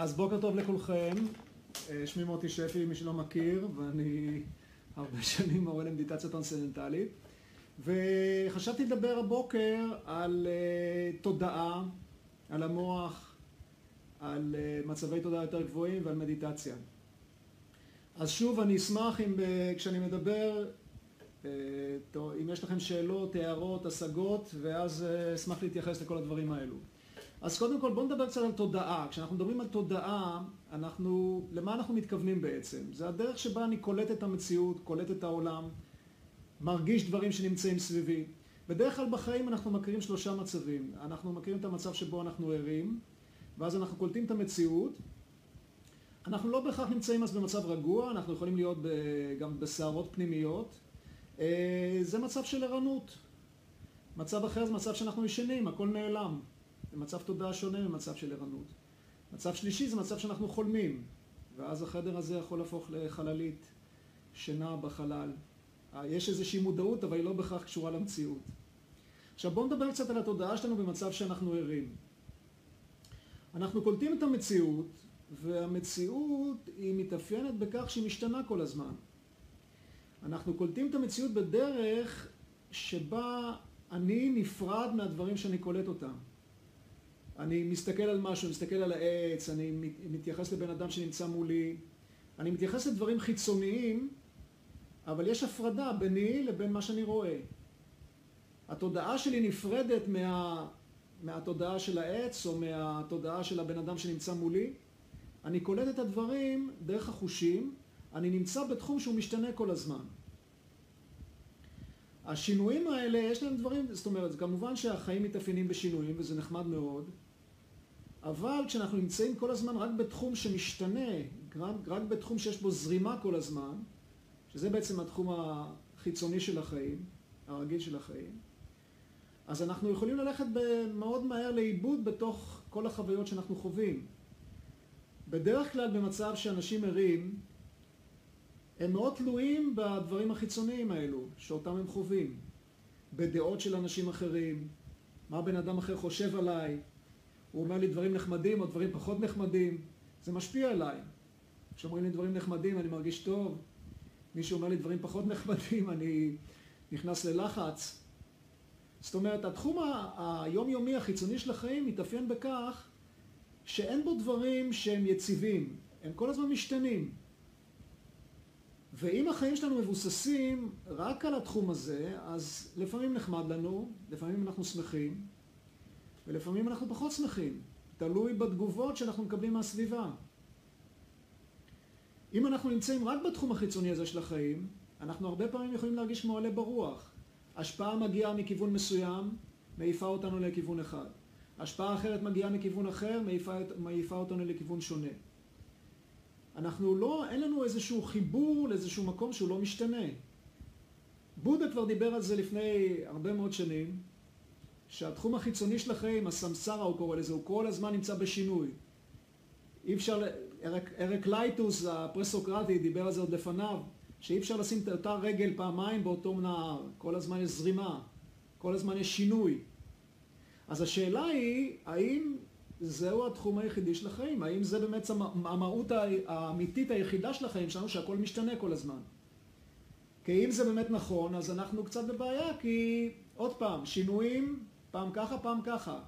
אז בוקר טוב לכולכם, אה, שמי מוטי שפי, מי שלא מכיר, ואני הרבה שנים מורה למדיטציה טרנסצנדנטלית. וחשבתי לדבר הבוקר על uh, תודעה, על המוח, על uh, מצבי תודעה יותר גבוהים ועל מדיטציה. אז שוב, אני אשמח אם uh, כשאני מדבר, uh, אם יש לכם שאלות, הערות, השגות, ואז uh, אשמח להתייחס לכל הדברים האלו. אז קודם כל בואו נדבר קצת על תודעה. כשאנחנו מדברים על תודעה, אנחנו, למה אנחנו מתכוונים בעצם? זה הדרך שבה אני קולט את המציאות, קולט את העולם, מרגיש דברים שנמצאים סביבי. בדרך כלל בחיים אנחנו מכירים שלושה מצבים. אנחנו מכירים את המצב שבו אנחנו ערים, ואז אנחנו קולטים את המציאות. אנחנו לא בהכרח נמצאים אז במצב רגוע, אנחנו יכולים להיות גם בסערות פנימיות. אה, זה מצב של ערנות. מצב אחר זה מצב שאנחנו ישנים, הכל נעלם. זה מצב תודעה שונה ממצב של ערנות. מצב שלישי זה מצב שאנחנו חולמים, ואז החדר הזה יכול להפוך לחללית, שינה בחלל. יש איזושהי מודעות, אבל היא לא בהכרח קשורה למציאות. עכשיו בואו נדבר קצת על התודעה שלנו במצב שאנחנו ערים. אנחנו קולטים את המציאות, והמציאות היא מתאפיינת בכך שהיא משתנה כל הזמן. אנחנו קולטים את המציאות בדרך שבה אני נפרד מהדברים שאני קולט אותם. אני מסתכל על משהו, אני מסתכל על העץ, אני מתייחס לבן אדם שנמצא מולי, אני מתייחס לדברים חיצוניים, אבל יש הפרדה ביני לבין מה שאני רואה. התודעה שלי נפרדת מה, מהתודעה של העץ או מהתודעה של הבן אדם שנמצא מולי. אני קולט את הדברים דרך החושים, אני נמצא בתחום שהוא משתנה כל הזמן. השינויים האלה, יש להם דברים, זאת אומרת, כמובן שהחיים מתאפיינים בשינויים וזה נחמד מאוד, אבל כשאנחנו נמצאים כל הזמן רק בתחום שמשתנה, רק, בתחום שיש בו זרימה כל הזמן, שזה בעצם התחום החיצוני של החיים, הרגיל של החיים, אז אנחנו יכולים ללכת מאוד מהר לאיבוד בתוך כל החוויות שאנחנו חווים. בדרך כלל במצב שאנשים ערים, הם מאוד תלויים בדברים החיצוניים האלו, שאותם הם חווים. בדעות של אנשים אחרים, מה בן אדם אחר חושב עליי, הוא אומר לי דברים נחמדים או דברים פחות נחמדים, זה משפיע עליי. כשאומרים לי דברים נחמדים אני מרגיש טוב, מי שאומר לי דברים פחות נחמדים אני נכנס ללחץ. זאת אומרת, התחום היומיומי החיצוני של החיים מתאפיין בכך שאין בו דברים שהם יציבים, הם כל הזמן משתנים. ואם החיים שלנו מבוססים רק על התחום הזה, אז לפעמים נחמד לנו, לפעמים אנחנו שמחים, ולפעמים אנחנו פחות שמחים, תלוי בתגובות שאנחנו מקבלים מהסביבה. אם אנחנו נמצאים רק בתחום החיצוני הזה של החיים, אנחנו הרבה פעמים יכולים להרגיש כמו עלה ברוח. השפעה מגיעה מכיוון מסוים, מעיפה אותנו לכיוון אחד. השפעה אחרת מגיעה מכיוון אחר, מעיפה, מעיפה אותנו לכיוון שונה. אנחנו לא, אין לנו איזשהו חיבור לאיזשהו מקום שהוא לא משתנה. בודה כבר דיבר על זה לפני הרבה מאוד שנים, שהתחום החיצוני של החיים, הסמסרה הוא קורא לזה, הוא כל הזמן נמצא בשינוי. אי אפשר, ארק, ארק לייטוס הפרסוקרטי דיבר על זה עוד לפניו, שאי אפשר לשים את אותה רגל פעמיים באותו נהר, כל הזמן יש זרימה, כל הזמן יש שינוי. אז השאלה היא, האם זהו התחום היחידי של החיים? האם זה באמת המהות האמיתית היחידה של החיים שלנו, שהכל משתנה כל הזמן? כי אם זה באמת נכון, אז אנחנו קצת בבעיה, כי עוד פעם, שינויים פעם ככה, פעם ככה.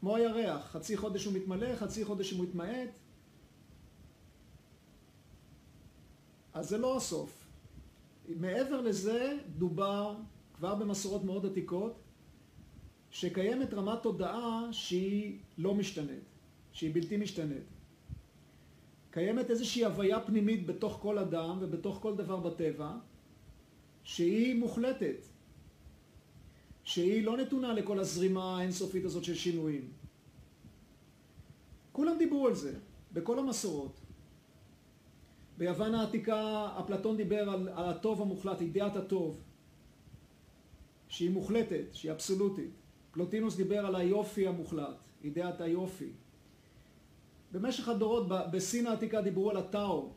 כמו הירח, חצי חודש הוא מתמלא, חצי חודש הוא מתמעט. אז זה לא הסוף. מעבר לזה דובר כבר במסורות מאוד עתיקות שקיימת רמת תודעה שהיא לא משתנית, שהיא בלתי משתנית. קיימת איזושהי הוויה פנימית בתוך כל אדם ובתוך כל דבר בטבע שהיא מוחלטת. שהיא לא נתונה לכל הזרימה האינסופית הזאת של שינויים. כולם דיברו על זה, בכל המסורות. ביוון העתיקה אפלטון דיבר על, על הטוב המוחלט, אידיאת הטוב, שהיא מוחלטת, שהיא אבסולוטית. פלוטינוס דיבר על היופי המוחלט, אידיאת היופי. במשך הדורות בסין העתיקה דיברו על הטאו,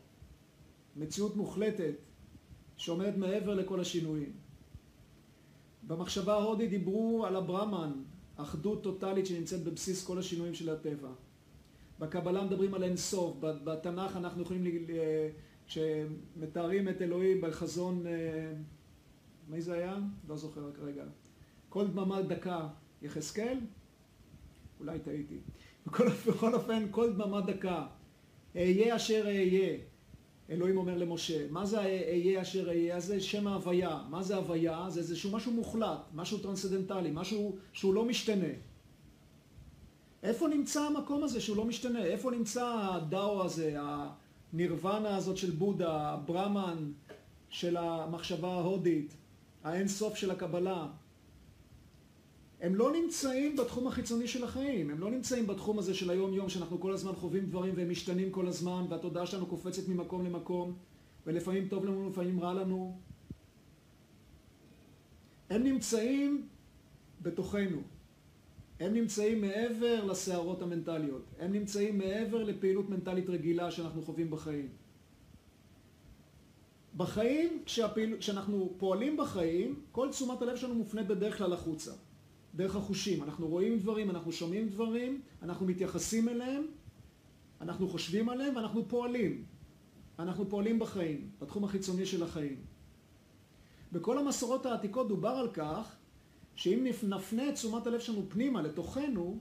מציאות מוחלטת שעומדת מעבר לכל השינויים. במחשבה ההודית דיברו על הברמן, אחדות טוטאלית שנמצאת בבסיס כל השינויים של הטבע. בקבלה מדברים על אין סוף, בתנ"ך אנחנו יכולים, כשמתארים את אלוהים בחזון, מי זה היה? לא זוכר רק רגע. כל דממה דקה יחזקאל? אולי טעיתי. בכל, בכל אופן, כל דממה דקה. אהיה אשר אהיה. אלוהים אומר למשה. מה זה אהיה אשר אהיה? זה שם ההוויה. מה זה הוויה? זה איזשהו משהו מוחלט, משהו טרנסדנטלי, משהו שהוא לא משתנה. איפה נמצא המקום הזה שהוא לא משתנה? איפה נמצא הטאו הזה, הנירוונה הזאת של בודה, הברהמן של המחשבה ההודית, האין סוף של הקבלה? הם לא נמצאים בתחום החיצוני של החיים, הם לא נמצאים בתחום הזה של היום-יום, שאנחנו כל הזמן חווים דברים והם משתנים כל הזמן, והתודעה שלנו קופצת ממקום למקום, ולפעמים טוב לנו, לפעמים רע לנו. הם נמצאים בתוכנו. הם נמצאים מעבר לסערות המנטליות. הם נמצאים מעבר לפעילות מנטלית רגילה שאנחנו חווים בחיים. בחיים, כשהפעיל... כשאנחנו פועלים בחיים, כל תשומת הלב שלנו מופנית בדרך כלל החוצה. דרך החושים. אנחנו רואים דברים, אנחנו שומעים דברים, אנחנו מתייחסים אליהם, אנחנו חושבים עליהם ואנחנו פועלים. אנחנו פועלים בחיים, בתחום החיצוני של החיים. בכל המסורות העתיקות דובר על כך שאם נפנה את תשומת הלב שלנו פנימה, לתוכנו,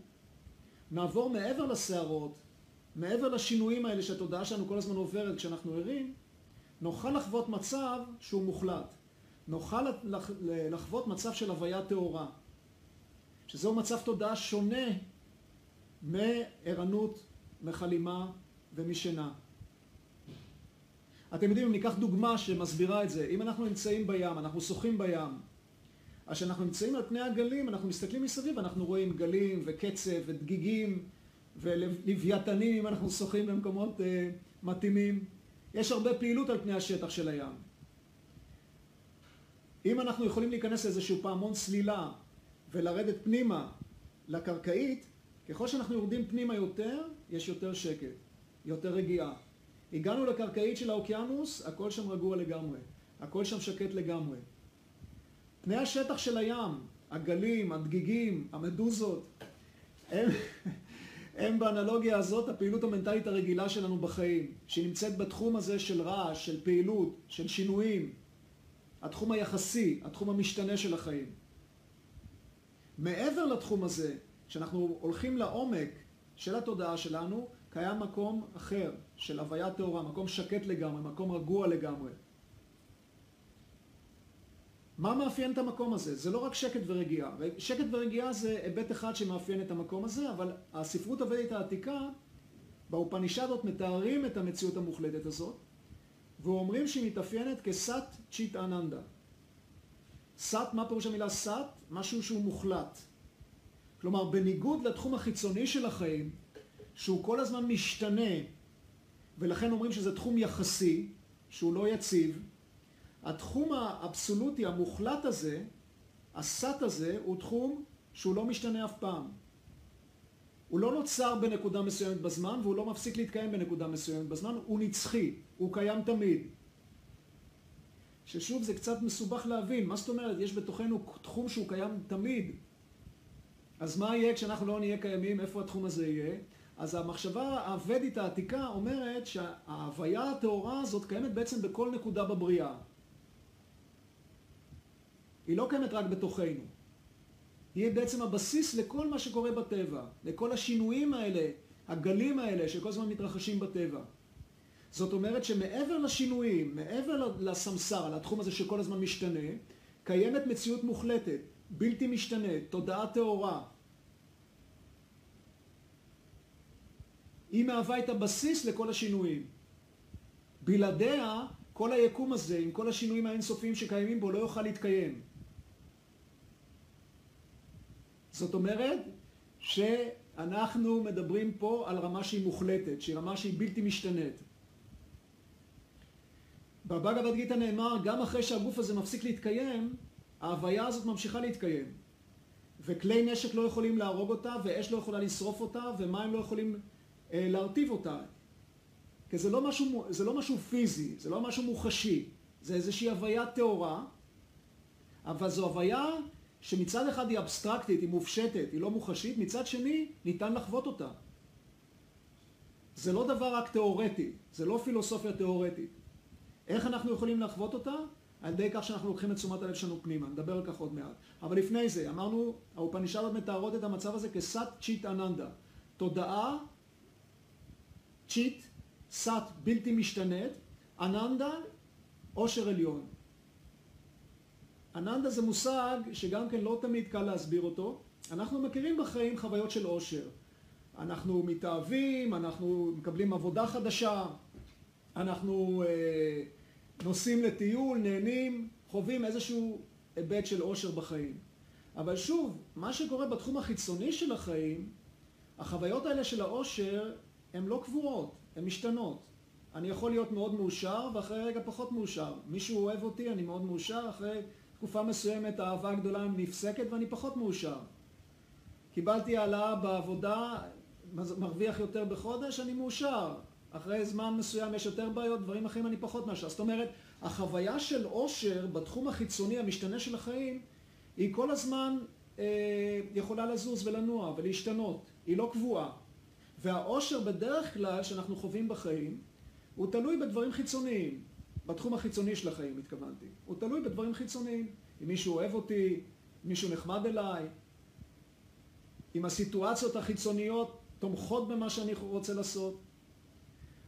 נעבור מעבר לסערות, מעבר לשינויים האלה שהתודעה שלנו כל הזמן עוברת כשאנחנו ערים, נוכל לחוות מצב שהוא מוחלט. נוכל לחוות מצב של הוויה טהורה. שזהו מצב תודעה שונה מערנות, מחלימה ומשינה. אתם יודעים, אם ניקח דוגמה שמסבירה את זה, אם אנחנו נמצאים בים, אנחנו שוחים בים, אז כשאנחנו נמצאים על פני הגלים, אנחנו מסתכלים מסביב, אנחנו רואים גלים וקצב ודגיגים ולוויתנים, אם אנחנו שוחים במקומות אה, מתאימים. יש הרבה פעילות על פני השטח של הים. אם אנחנו יכולים להיכנס לאיזשהו פעמון סלילה ולרדת פנימה לקרקעית, ככל שאנחנו יורדים פנימה יותר, יש יותר שקט, יותר רגיעה. הגענו לקרקעית של האוקיינוס, הכל שם רגוע לגמרי, הכל שם שקט לגמרי. פני השטח של הים, הגלים, הדגיגים, המדוזות, הם, הם באנלוגיה הזאת הפעילות המנטלית הרגילה שלנו בחיים, שנמצאת בתחום הזה של רעש, של פעילות, של שינויים, התחום היחסי, התחום המשתנה של החיים. מעבר לתחום הזה, כשאנחנו הולכים לעומק של התודעה שלנו, קיים מקום אחר של הוויה טהורה, מקום שקט לגמרי, מקום רגוע לגמרי. מה מאפיין את המקום הזה? זה לא רק שקט ורגיעה. שקט ורגיעה זה היבט אחד שמאפיין את המקום הזה, אבל הספרות הוודית העתיקה, באופנישדות מתארים את המציאות המוחלטת הזאת, ואומרים שהיא מתאפיינת כסת צ'יט אננדה. סת, מה פירוש המילה סת? משהו שהוא מוחלט. כלומר, בניגוד לתחום החיצוני של החיים, שהוא כל הזמן משתנה, ולכן אומרים שזה תחום יחסי, שהוא לא יציב, התחום האבסולוטי המוחלט הזה, הסת הזה, הוא תחום שהוא לא משתנה אף פעם. הוא לא נוצר בנקודה מסוימת בזמן, והוא לא מפסיק להתקיים בנקודה מסוימת בזמן, הוא נצחי, הוא קיים תמיד. ששוב זה קצת מסובך להבין, מה זאת אומרת, יש בתוכנו תחום שהוא קיים תמיד. אז מה יהיה כשאנחנו לא נהיה קיימים, איפה התחום הזה יהיה? אז המחשבה הוודית העתיקה אומרת שההוויה הטהורה הזאת קיימת בעצם בכל נקודה בבריאה. היא לא קיימת רק בתוכנו. היא בעצם הבסיס לכל מה שקורה בטבע, לכל השינויים האלה, הגלים האלה שכל הזמן מתרחשים בטבע. זאת אומרת שמעבר לשינויים, מעבר לסמסר, לתחום הזה שכל הזמן משתנה, קיימת מציאות מוחלטת, בלתי משתנה, תודעה טהורה. היא מהווה את הבסיס לכל השינויים. בלעדיה, כל היקום הזה, עם כל השינויים האינסופיים שקיימים בו, לא יוכל להתקיים. זאת אומרת שאנחנו מדברים פה על רמה שהיא מוחלטת, שהיא רמה שהיא בלתי משתנית. בבגבד גיתא נאמר, גם אחרי שהגוף הזה מפסיק להתקיים, ההוויה הזאת ממשיכה להתקיים. וכלי נשק לא יכולים להרוג אותה, ואש לא יכולה לשרוף אותה, ומים לא יכולים אה, להרטיב אותה. כי זה לא, משהו, זה לא משהו פיזי, זה לא משהו מוחשי, זה איזושהי הוויה טהורה, אבל זו הוויה שמצד אחד היא אבסטרקטית, היא מופשטת, היא לא מוחשית, מצד שני ניתן לחוות אותה. זה לא דבר רק תיאורטי, זה לא פילוסופיה תיאורטית. איך אנחנו יכולים לחוות אותה? על ידי כך שאנחנו לוקחים את תשומת הלב שלנו פנימה, נדבר על כך עוד מעט. אבל לפני זה, אמרנו, האופנישלות מתארות את המצב הזה כסת צ'יט אננדה. תודעה, צ'יט, סת בלתי משתנית, אננדה, עושר עליון. אננדה זה מושג שגם כן לא תמיד קל להסביר אותו. אנחנו מכירים בחיים חוויות של עושר. אנחנו מתאהבים, אנחנו מקבלים עבודה חדשה, אנחנו אה, נוסעים לטיול, נהנים, חווים איזשהו היבט של עושר בחיים. אבל שוב, מה שקורה בתחום החיצוני של החיים, החוויות האלה של העושר הן לא קבועות, הן משתנות. אני יכול להיות מאוד מאושר ואחרי רגע פחות מאושר. מישהו אוהב אותי, אני מאוד מאושר, אחרי תקופה מסוימת האהבה הגדולה נפסקת ואני פחות מאושר. קיבלתי העלאה בעבודה, מרוויח יותר בחודש, אני מאושר. אחרי זמן מסוים יש יותר בעיות, דברים אחרים אני פחות מאושר. זאת אומרת, החוויה של עושר בתחום החיצוני המשתנה של החיים, היא כל הזמן אה, יכולה לזוז ולנוע ולהשתנות. היא לא קבועה. והעושר בדרך כלל שאנחנו חווים בחיים, הוא תלוי בדברים חיצוניים. בתחום החיצוני של החיים התכוונתי. הוא תלוי בדברים חיצוניים. אם מישהו אוהב אותי, אם מישהו נחמד אליי, אם הסיטואציות החיצוניות תומכות במה שאני רוצה לעשות.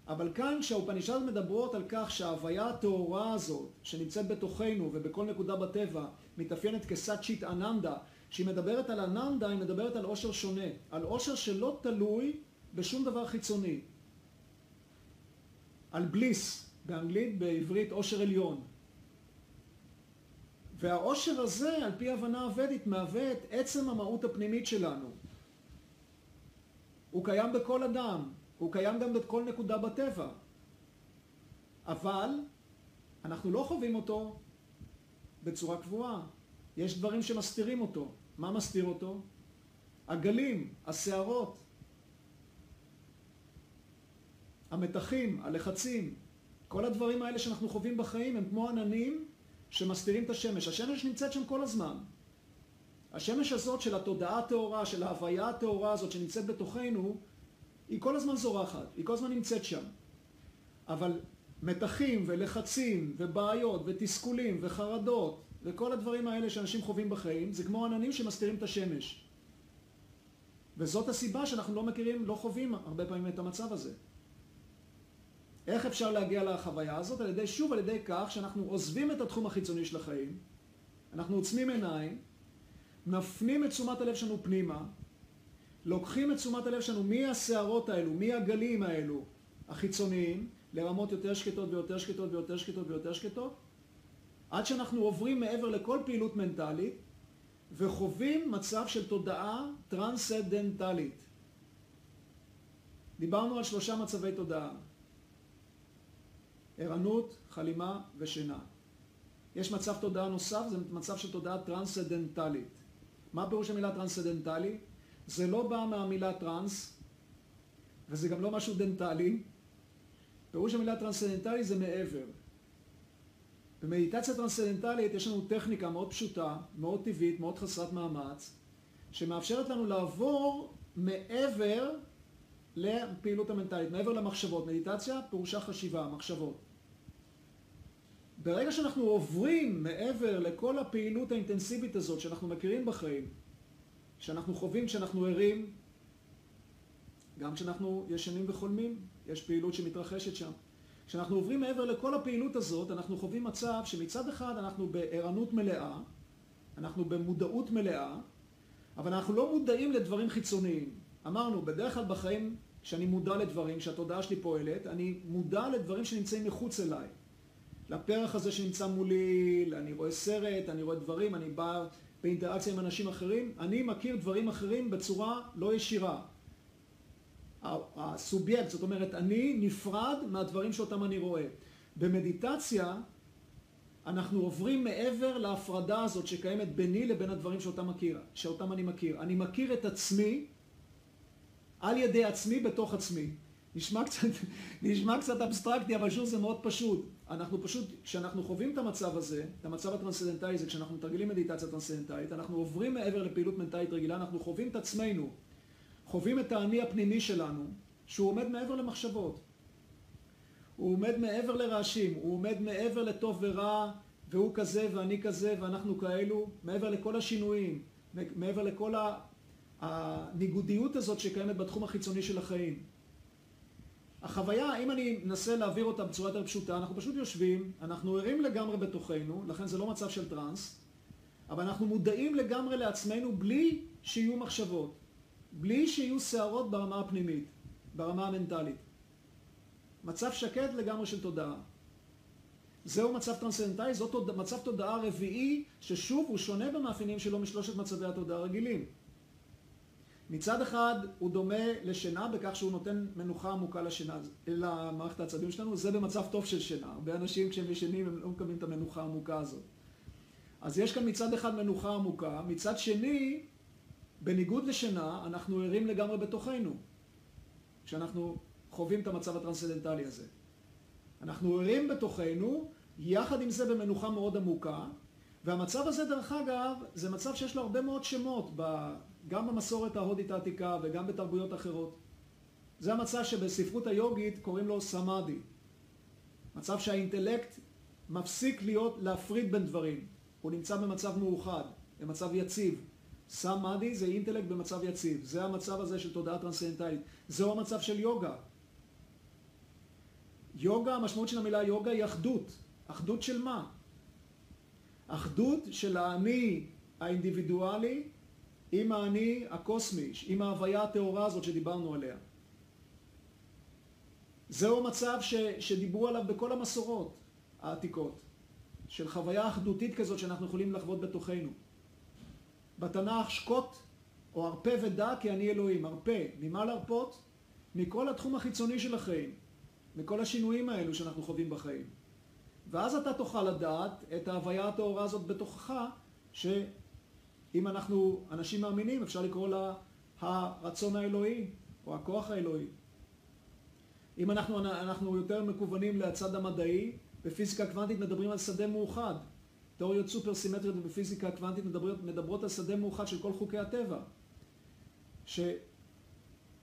אבל כאן כשהאופנישד מדברות על כך שההוויה הטהורה הזאת שנמצאת בתוכנו ובכל נקודה בטבע מתאפיינת כסת שיט אננדה שהיא מדברת על אננדה היא מדברת על עושר שונה. על עושר שלא תלוי בשום דבר חיצוני. על בליס באנגלית בעברית עושר עליון. והעושר הזה על פי הבנה הוודית מהווה את עצם המהות הפנימית שלנו. הוא קיים בכל אדם, הוא קיים גם בכל נקודה בטבע. אבל אנחנו לא חווים אותו בצורה קבועה. יש דברים שמסתירים אותו. מה מסתיר אותו? הגלים, הסערות, המתחים, הלחצים, כל הדברים האלה שאנחנו חווים בחיים הם כמו עננים שמסתירים את השמש. השמש נמצאת שם כל הזמן. השמש הזאת של התודעה הטהורה, של ההוויה הטהורה הזאת שנמצאת בתוכנו, היא כל הזמן זורחת, היא כל הזמן נמצאת שם. אבל מתחים ולחצים ובעיות ותסכולים וחרדות וכל הדברים האלה שאנשים חווים בחיים, זה כמו עננים שמסתירים את השמש. וזאת הסיבה שאנחנו לא מכירים, לא חווים הרבה פעמים את המצב הזה. איך אפשר להגיע לחוויה הזאת? על ידי, שוב, על ידי כך שאנחנו עוזבים את התחום החיצוני של החיים, אנחנו עוצמים עיניים, מפנים את תשומת הלב שלנו פנימה, לוקחים את תשומת הלב שלנו מהסערות האלו, מהגלים האלו החיצוניים, לרמות יותר שקטות ויותר שקטות ויותר שקטות ויותר שקטות, עד שאנחנו עוברים מעבר לכל פעילות מנטלית וחווים מצב של תודעה טרנסדנטלית. דיברנו על שלושה מצבי תודעה, ערנות, חלימה ושינה. יש מצב תודעה נוסף, זה מצב של תודעה טרנסדנטלית. מה פירוש המילה טרנסדנטלי? זה לא בא מהמילה טרנס, וזה גם לא משהו דנטלי. פירוש המילה טרנסדנטלי זה מעבר. במדיטציה טרנסדנטלית יש לנו טכניקה מאוד פשוטה, מאוד טבעית, מאוד חסרת מאמץ, שמאפשרת לנו לעבור מעבר לפעילות המנטלית, מעבר למחשבות. מדיטציה פירושה חשיבה, מחשבות. ברגע שאנחנו עוברים מעבר לכל הפעילות האינטנסיבית הזאת שאנחנו מכירים בחיים, שאנחנו חווים כשאנחנו ערים, גם כשאנחנו ישנים וחולמים, יש פעילות שמתרחשת שם. כשאנחנו עוברים מעבר לכל הפעילות הזאת, אנחנו חווים מצב שמצד אחד אנחנו בערנות מלאה, אנחנו במודעות מלאה, אבל אנחנו לא מודעים לדברים חיצוניים. אמרנו, בדרך כלל בחיים, כשאני מודע לדברים, כשהתודעה שלי פועלת, אני מודע לדברים שנמצאים מחוץ אליי. לפרח הזה שנמצא מולי, אני רואה סרט, אני רואה דברים, אני בא באינטראקציה עם אנשים אחרים, אני מכיר דברים אחרים בצורה לא ישירה. הסובייקט, זאת אומרת, אני נפרד מהדברים שאותם אני רואה. במדיטציה אנחנו עוברים מעבר להפרדה הזאת שקיימת ביני לבין הדברים שאותם, מכיר, שאותם אני מכיר. אני מכיר את עצמי על ידי עצמי בתוך עצמי. נשמע קצת, נשמע קצת אבסטרקטי, אבל שוב זה מאוד פשוט. אנחנו פשוט, כשאנחנו חווים את המצב הזה, את המצב הטרנסצדנטלי זה כשאנחנו מתרגלים מדיטציה טרנסצדנטלית, אנחנו עוברים מעבר לפעילות מנטלית רגילה, אנחנו חווים את עצמנו, חווים את האני הפנימי שלנו, שהוא עומד מעבר למחשבות. הוא עומד מעבר לרעשים, הוא עומד מעבר לטוב ורע, והוא כזה ואני כזה ואנחנו כאלו, מעבר לכל השינויים, מעבר לכל הניגודיות הזאת שקיימת בתחום החיצוני של החיים. החוויה, אם אני מנסה להעביר אותה בצורה יותר פשוטה, אנחנו פשוט יושבים, אנחנו ערים לגמרי בתוכנו, לכן זה לא מצב של טראנס, אבל אנחנו מודעים לגמרי לעצמנו בלי שיהיו מחשבות, בלי שיהיו סערות ברמה הפנימית, ברמה המנטלית. מצב שקט לגמרי של תודעה. זהו מצב טרנסצנדנטלי, זאת מצב תודעה רביעי, ששוב הוא שונה במאפיינים שלו משלושת מצבי התודעה הרגילים. מצד אחד הוא דומה לשינה בכך שהוא נותן מנוחה עמוקה לשינה, למערכת העצבים שלנו, זה במצב טוב של שינה. הרבה אנשים כשהם ישנים הם לא מקבלים את המנוחה העמוקה הזאת. אז יש כאן מצד אחד מנוחה עמוקה, מצד שני, בניגוד לשינה, אנחנו ערים לגמרי בתוכנו, כשאנחנו חווים את המצב הטרנסצנדנטלי הזה. אנחנו ערים בתוכנו, יחד עם זה במנוחה מאוד עמוקה, והמצב הזה דרך אגב, זה מצב שיש לו הרבה מאוד שמות, גם במסורת ההודית העתיקה וגם בתרבויות אחרות. זה המצב שבספרות היוגית קוראים לו סמאדי. מצב שהאינטלקט מפסיק להיות, להפריד בין דברים. הוא נמצא במצב מאוחד, במצב יציב. סמאדי זה אינטלקט במצב יציב. זה המצב הזה של תודעה טרנסצנדנטלית. זהו המצב של יוגה. יוגה, המשמעות של המילה יוגה היא אחדות. אחדות של מה? אחדות של האני האינדיבידואלי עם האני הקוסמי, עם ההוויה הטהורה הזאת שדיברנו עליה. זהו מצב ש, שדיברו עליו בכל המסורות העתיקות, של חוויה אחדותית כזאת שאנחנו יכולים לחוות בתוכנו. בתנ"ך שקוט או הרפה ודע כי אני אלוהים. הרפה, ממה להרפות? מכל התחום החיצוני של החיים, מכל השינויים האלו שאנחנו חווים בחיים. ואז אתה תוכל לדעת את ההוויה הטהורה הזאת בתוכך, שאם אנחנו אנשים מאמינים, אפשר לקרוא לה הרצון האלוהי, או הכוח האלוהי. אם אנחנו, אנחנו יותר מקוונים לצד המדעי, בפיזיקה קוונטית מדברים על שדה מאוחד. תיאוריות סופר סימטריות בפיזיקה קוונטית מדברות, מדברות על שדה מאוחד של כל חוקי הטבע.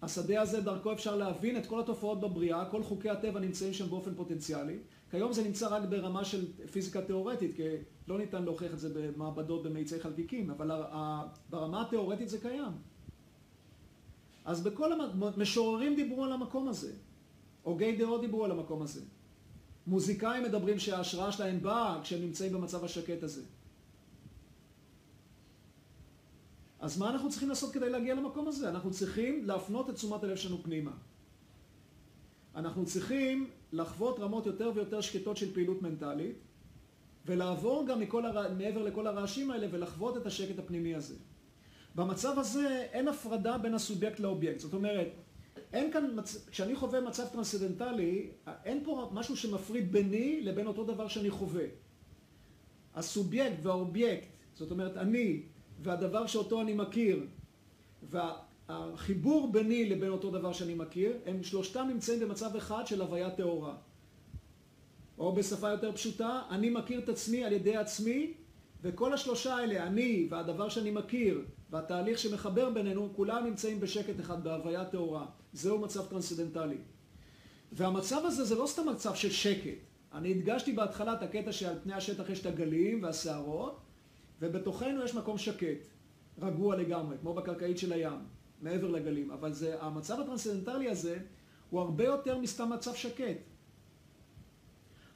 שהשדה הזה דרכו אפשר להבין את כל התופעות בבריאה, כל חוקי הטבע נמצאים שם באופן פוטנציאלי, כיום זה נמצא רק ברמה של פיזיקה תיאורטית, כי לא ניתן להוכיח את זה במעבדות במאיצי חלקיקים, אבל ברמה התיאורטית זה קיים. אז בכל המשוררים דיברו על המקום הזה, הוגי דעות דיברו על המקום הזה. מוזיקאים מדברים שההשראה שלהם באה כשהם נמצאים במצב השקט הזה. אז מה אנחנו צריכים לעשות כדי להגיע למקום הזה? אנחנו צריכים להפנות את תשומת הלב שלנו פנימה. אנחנו צריכים לחוות רמות יותר ויותר שקטות של פעילות מנטלית, ולעבור גם מכל הר... מעבר לכל הרעשים האלה ולחוות את השקט הפנימי הזה. במצב הזה אין הפרדה בין הסובייקט לאובייקט. זאת אומרת, אין כאן, מצ... כשאני חווה מצב טרנסצדנטלי, אין פה משהו שמפריד ביני לבין אותו דבר שאני חווה. הסובייקט והאובייקט, זאת אומרת אני והדבר שאותו אני מכיר, וה... החיבור ביני לבין אותו דבר שאני מכיר, הם שלושתם נמצאים במצב אחד של הוויה טהורה. או בשפה יותר פשוטה, אני מכיר את עצמי על ידי עצמי, וכל השלושה האלה, אני והדבר שאני מכיר, והתהליך שמחבר בינינו, כולם נמצאים בשקט אחד, בהוויה טהורה. זהו מצב טרנסצדנטלי. והמצב הזה זה לא סתם מצב של שקט. אני הדגשתי בהתחלה את הקטע שעל פני השטח יש את הגלים והסערות, ובתוכנו יש מקום שקט, רגוע לגמרי, כמו בקרקעית של הים. מעבר לגלים, אבל זה, המצב הטרנסצנדנטלי הזה הוא הרבה יותר מסתם מצב שקט.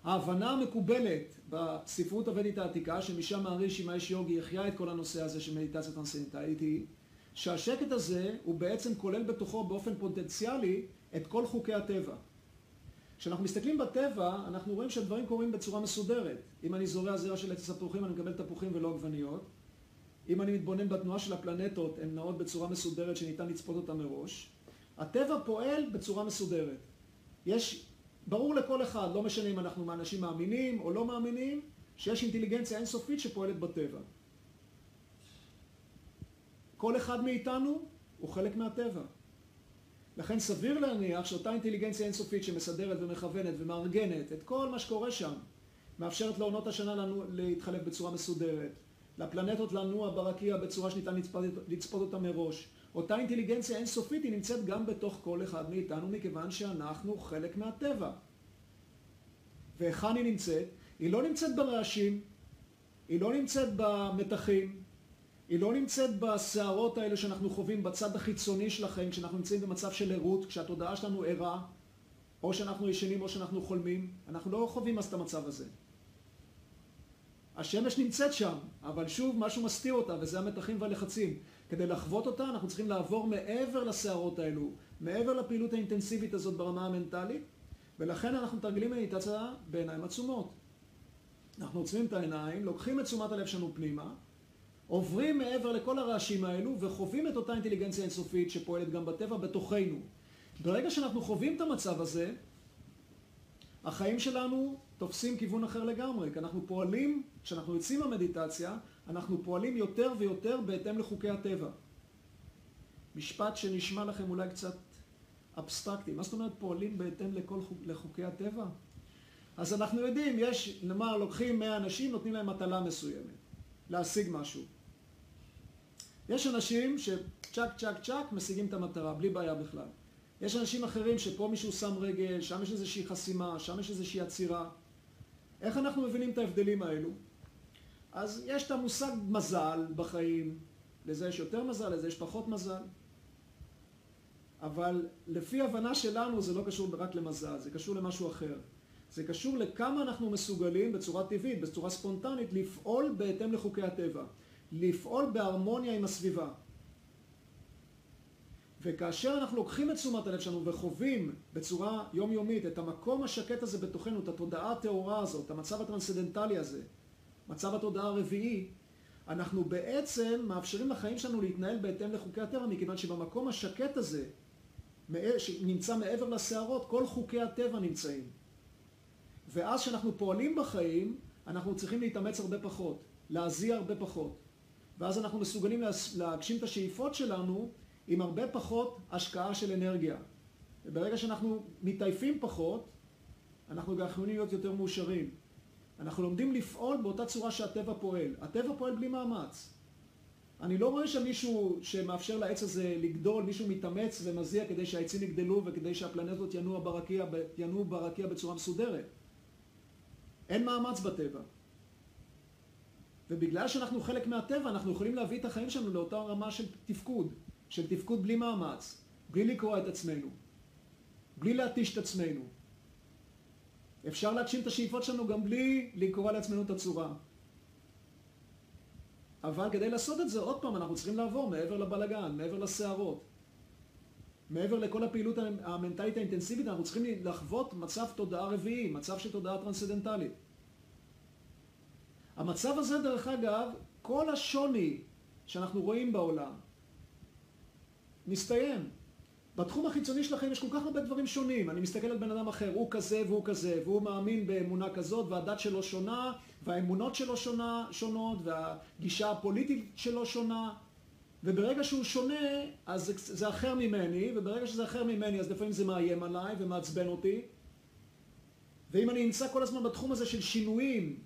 ההבנה המקובלת בספרות הוודית העתיקה, שמשם מעריש האש יוגי החיה את כל הנושא הזה של מדיטציה טרנסצנדנטלית, היא שהשקט הזה הוא בעצם כולל בתוכו באופן פוטנציאלי את כל חוקי הטבע. כשאנחנו מסתכלים בטבע, אנחנו רואים שהדברים קורים בצורה מסודרת. אם אני זורע זרע של עץ תפוחים, אני מקבל תפוחים ולא עגבניות. אם אני מתבונן בתנועה של הפלנטות, הן נעות בצורה מסודרת שניתן לצפות אותה מראש. הטבע פועל בצורה מסודרת. יש, ברור לכל אחד, לא משנה אם אנחנו מאנשים מאמינים או לא מאמינים, שיש אינטליגנציה אינסופית שפועלת בטבע. כל אחד מאיתנו הוא חלק מהטבע. לכן סביר להניח שאותה אינטליגנציה אינסופית שמסדרת ומכוונת ומארגנת את כל מה שקורה שם, מאפשרת לעונות השנה לנו להתחלק בצורה מסודרת, לפלנטות לנוע ברקיע בצורה שניתן לצפות אותה מראש, אותה אינטליגנציה אינסופית היא נמצאת גם בתוך כל אחד מאיתנו, מכיוון שאנחנו חלק מהטבע. והיכן היא נמצאת? היא לא נמצאת ברעשים, היא לא נמצאת במתחים, היא לא נמצאת בסערות האלה שאנחנו חווים בצד החיצוני של החיים, כשאנחנו נמצאים במצב של ערות, כשהתודעה שלנו ערה, או שאנחנו ישנים או שאנחנו חולמים, אנחנו לא חווים אז את המצב הזה. השמש נמצאת שם, אבל שוב משהו מסתיר אותה, וזה המתחים והלחצים. כדי לחוות אותה אנחנו צריכים לעבור מעבר לסערות האלו, מעבר לפעילות האינטנסיבית הזאת ברמה המנטלית, ולכן אנחנו מתרגלים מדיטציה בעיניים עצומות. אנחנו עוצמים את העיניים, לוקחים את תשומת הלב שלנו פנימה, עוברים מעבר לכל הרעשים האלו וחווים את אותה אינטליגנציה אינסופית שפועלת גם בטבע בתוכנו. ברגע שאנחנו חווים את המצב הזה, החיים שלנו תופסים כיוון אחר לגמרי, כי אנחנו פועלים, כשאנחנו יוצאים מהמדיטציה, אנחנו פועלים יותר ויותר בהתאם לחוקי הטבע. משפט שנשמע לכם אולי קצת אבסטרקטי. מה זאת אומרת פועלים בהתאם לכל חוק, לחוקי הטבע? אז אנחנו יודעים, יש, נאמר, לוקחים 100 אנשים, נותנים להם מטלה מסוימת, להשיג משהו. יש אנשים שצ'ק צ'ק צ'ק משיגים את המטרה, בלי בעיה בכלל. יש אנשים אחרים שפה מישהו שם רגל, שם יש איזושהי חסימה, שם יש איזושהי עצירה. איך אנחנו מבינים את ההבדלים האלו? אז יש את המושג מזל בחיים, לזה יש יותר מזל, לזה יש פחות מזל. אבל לפי הבנה שלנו זה לא קשור רק למזל, זה קשור למשהו אחר. זה קשור לכמה אנחנו מסוגלים בצורה טבעית, בצורה ספונטנית, לפעול בהתאם לחוקי הטבע. לפעול בהרמוניה עם הסביבה. וכאשר אנחנו לוקחים את תשומת הלב שלנו וחווים בצורה יומיומית את המקום השקט הזה בתוכנו, את התודעה הטהורה הזאת, המצב הטרנסדנטלי הזה, מצב התודעה הרביעי, אנחנו בעצם מאפשרים לחיים שלנו להתנהל בהתאם לחוקי הטבע, מכיוון שבמקום השקט הזה, שנמצא מעבר לסערות, כל חוקי הטבע נמצאים. ואז כשאנחנו פועלים בחיים, אנחנו צריכים להתאמץ הרבה פחות, להזיע הרבה פחות. ואז אנחנו מסוגלים להגשים את השאיפות שלנו עם הרבה פחות השקעה של אנרגיה. וברגע שאנחנו מתעייפים פחות, אנחנו גם יכולים להיות יותר מאושרים. אנחנו לומדים לפעול באותה צורה שהטבע פועל. הטבע פועל בלי מאמץ. אני לא רואה שם מישהו שמאפשר לעץ הזה לגדול, מישהו מתאמץ ומזיע כדי שהעצים יגדלו וכדי שהפלנטות ינועו ברקיע, ינועו ברקיע בצורה מסודרת. אין מאמץ בטבע. ובגלל שאנחנו חלק מהטבע, אנחנו יכולים להביא את החיים שלנו לאותה רמה של תפקוד, של תפקוד בלי מאמץ, בלי לקרוע את עצמנו, בלי להתיש את עצמנו. אפשר להגשים את השאיפות שלנו גם בלי לקרוע לעצמנו את הצורה. אבל כדי לעשות את זה, עוד פעם, אנחנו צריכים לעבור מעבר לבלגן, מעבר לסערות. מעבר לכל הפעילות המנטלית האינטנסיבית, אנחנו צריכים לחוות מצב תודעה רביעי, מצב של תודעה טרנסדנטלית. המצב הזה, דרך אגב, כל השוני שאנחנו רואים בעולם מסתיים. בתחום החיצוני שלכם יש כל כך הרבה דברים שונים. אני מסתכל על בן אדם אחר, הוא כזה והוא כזה, והוא מאמין באמונה כזאת, והדת שלו שונה, והאמונות שלו שונה, שונות, והגישה הפוליטית שלו שונה. וברגע שהוא שונה, אז זה, זה אחר ממני, וברגע שזה אחר ממני, אז לפעמים זה מאיים עליי ומעצבן אותי. ואם אני נמצא כל הזמן בתחום הזה של שינויים,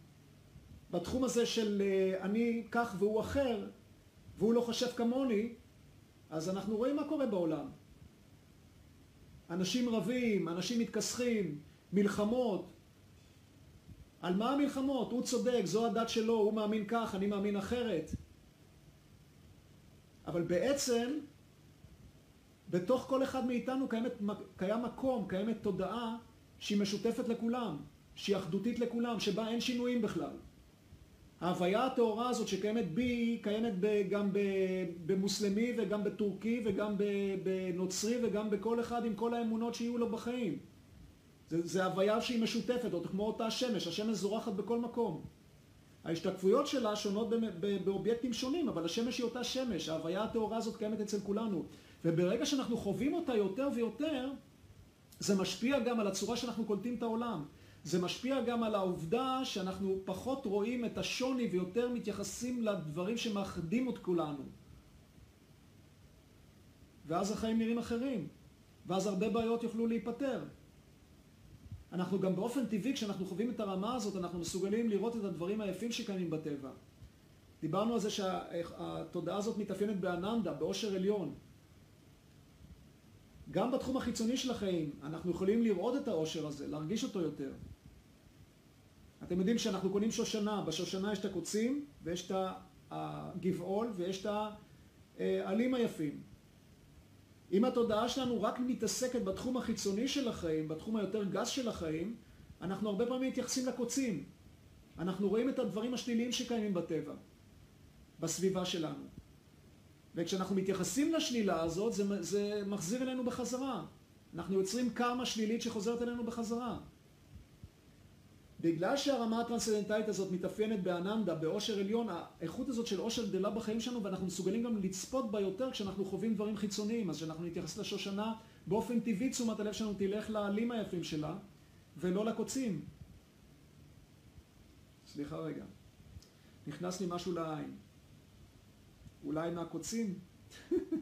בתחום הזה של אה, אני כך והוא אחר, והוא לא חושב כמוני, אז אנחנו רואים מה קורה בעולם. אנשים רבים, אנשים מתכסחים, מלחמות. על מה המלחמות? הוא צודק, זו הדת שלו, הוא מאמין כך, אני מאמין אחרת. אבל בעצם, בתוך כל אחד מאיתנו קיימת, קיים מקום, קיימת תודעה שהיא משותפת לכולם, שהיא אחדותית לכולם, שבה אין שינויים בכלל. ההוויה הטהורה הזאת שקיימת בי, קיימת גם במוסלמי וגם בטורקי וגם בנוצרי וגם בכל אחד עם כל האמונות שיהיו לו בחיים. זה הוויה שהיא משותפת, עוד כמו אותה שמש, השמש זורחת בכל מקום. ההשתקפויות שלה שונות באובייקטים שונים, אבל השמש היא אותה שמש, ההוויה הטהורה הזאת קיימת אצל כולנו. וברגע שאנחנו חווים אותה יותר ויותר, זה משפיע גם על הצורה שאנחנו קולטים את העולם. זה משפיע גם על העובדה שאנחנו פחות רואים את השוני ויותר מתייחסים לדברים שמאחדים את כולנו. ואז החיים נראים אחרים, ואז הרבה בעיות יוכלו להיפתר. אנחנו גם באופן טבעי, כשאנחנו חווים את הרמה הזאת, אנחנו מסוגלים לראות את הדברים היפים שקיימים בטבע. דיברנו על זה שהתודעה הזאת מתאפיינת באננדה, באושר עליון. גם בתחום החיצוני של החיים, אנחנו יכולים לראות את העושר הזה, להרגיש אותו יותר. אתם יודעים שאנחנו קונים שושנה, בשושנה יש את הקוצים, ויש את הגבעול, ויש את העלים היפים. אם התודעה שלנו רק מתעסקת בתחום החיצוני של החיים, בתחום היותר גס של החיים, אנחנו הרבה פעמים מתייחסים לקוצים. אנחנו רואים את הדברים השליליים שקיימים בטבע, בסביבה שלנו. וכשאנחנו מתייחסים לשלילה הזאת, זה, זה מחזיר אלינו בחזרה. אנחנו יוצרים קרמה שלילית שחוזרת אלינו בחזרה. בגלל שהרמה הטרנסצנדנטלית הזאת מתאפיינת באננדה, באושר עליון, האיכות הזאת של אושר גדלה בחיים שלנו ואנחנו מסוגלים גם לצפות בה יותר כשאנחנו חווים דברים חיצוניים. אז כשאנחנו נתייחס לשושנה, באופן טבעי תשומת הלב שלנו תלך לעלים היפים שלה ולא לקוצים. סליחה רגע. נכנס לי משהו לעין. אולי מהקוצים?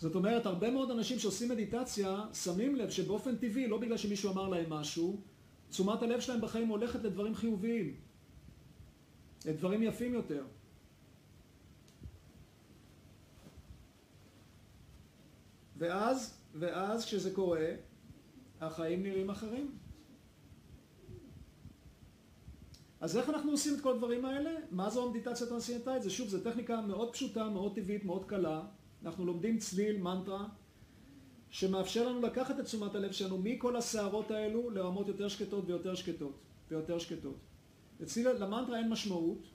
זאת אומרת, הרבה מאוד אנשים שעושים מדיטציה שמים לב שבאופן טבעי, לא בגלל שמישהו אמר להם משהו, תשומת הלב שלהם בחיים הולכת לדברים חיוביים, לדברים יפים יותר. ואז, ואז כשזה קורה, החיים נראים אחרים. אז איך אנחנו עושים את כל הדברים האלה? מה זו המדיטציה הטרנסצנדנטלית? זה שוב, זו טכניקה מאוד פשוטה, מאוד טבעית, מאוד קלה. אנחנו לומדים צליל, מנטרה, שמאפשר לנו לקחת את תשומת הלב שלנו מכל הסערות האלו לרמות יותר שקטות ויותר שקטות ויותר שקטות. אצלי למנטרה אין משמעות.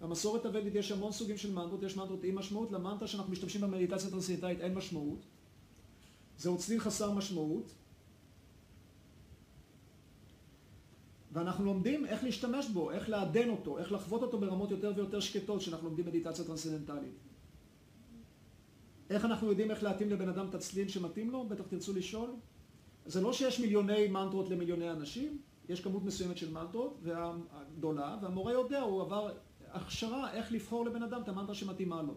במסורת הוודית יש המון סוגים של מנטרות, יש מנטרות עם משמעות, למנטרה שאנחנו משתמשים במדיטציה הטרנסצנדנטלית אין משמעות. זהו צליל חסר משמעות. ואנחנו לומדים איך להשתמש בו, איך לעדן אותו, איך לחוות אותו ברמות יותר ויותר שקטות כשאנחנו לומדים מדיטציה טרנסצנדנטלית. איך אנחנו יודעים איך להתאים לבן אדם את הצליל שמתאים לו? בטח תרצו לשאול. זה לא שיש מיליוני מנטרות למיליוני אנשים, יש כמות מסוימת של מנטרות, גדולה, והמורה יודע, הוא עבר הכשרה איך לבחור לבן אדם את המנטרה שמתאימה לו.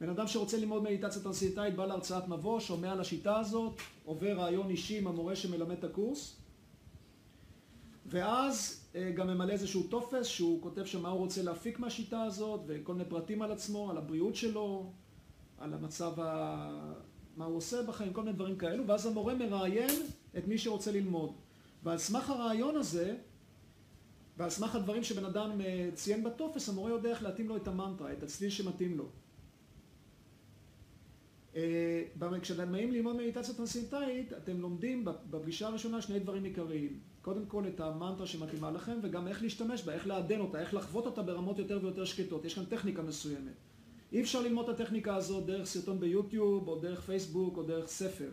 בן אדם שרוצה ללמוד מדיטציה טרנסצנדנטלית בא להרצאת מבוא, שומע על השיטה הזאת, עובר ריאיון אישי עם המורה שמלמד את הקורס, ואז גם ממלא איזשהו טופס שהוא כותב שם מה הוא רוצה להפיק מהשיטה הזאת וכל מיני פרטים על עצמו, על הבריאות שלו, על המצב, ה... מה הוא עושה בחיים, כל מיני דברים כאלו, ואז המורה מראיין את מי שרוצה ללמוד. ועל סמך הרעיון הזה, ועל סמך הדברים שבן אדם אה, ציין בטופס, המורה יודע איך להתאים לו את המנטרה, את הצליל שמתאים לו. אה, כשאתם באים ללמוד מדיטציה טרנסינטאית, אתם לומדים בפגישה הראשונה שני דברים עיקריים. קודם כל את המנטרה שמתאימה לכם, וגם איך להשתמש בה, איך לעדן אותה, איך לחוות אותה ברמות יותר ויותר שקטות. יש כאן טכניקה מסוימת. אי אפשר ללמוד את הטכניקה הזאת דרך סרטון ביוטיוב, או דרך פייסבוק, או דרך ספר.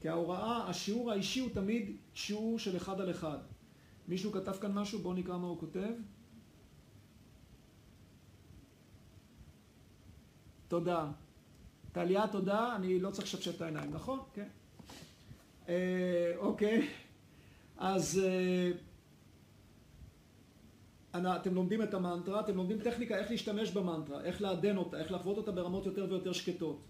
כי ההוראה, השיעור האישי הוא תמיד שיעור של אחד על אחד. מישהו כתב כאן משהו? בואו נקרא מה הוא כותב. תודה. טליה, תודה. אני לא צריך לשפשף את העיניים, נכון? כן. אה, אוקיי. אז אה, אתם לומדים את המנטרה, אתם לומדים טכניקה איך להשתמש במנטרה, איך לעדן אותה, איך לחוות אותה ברמות יותר ויותר שקטות.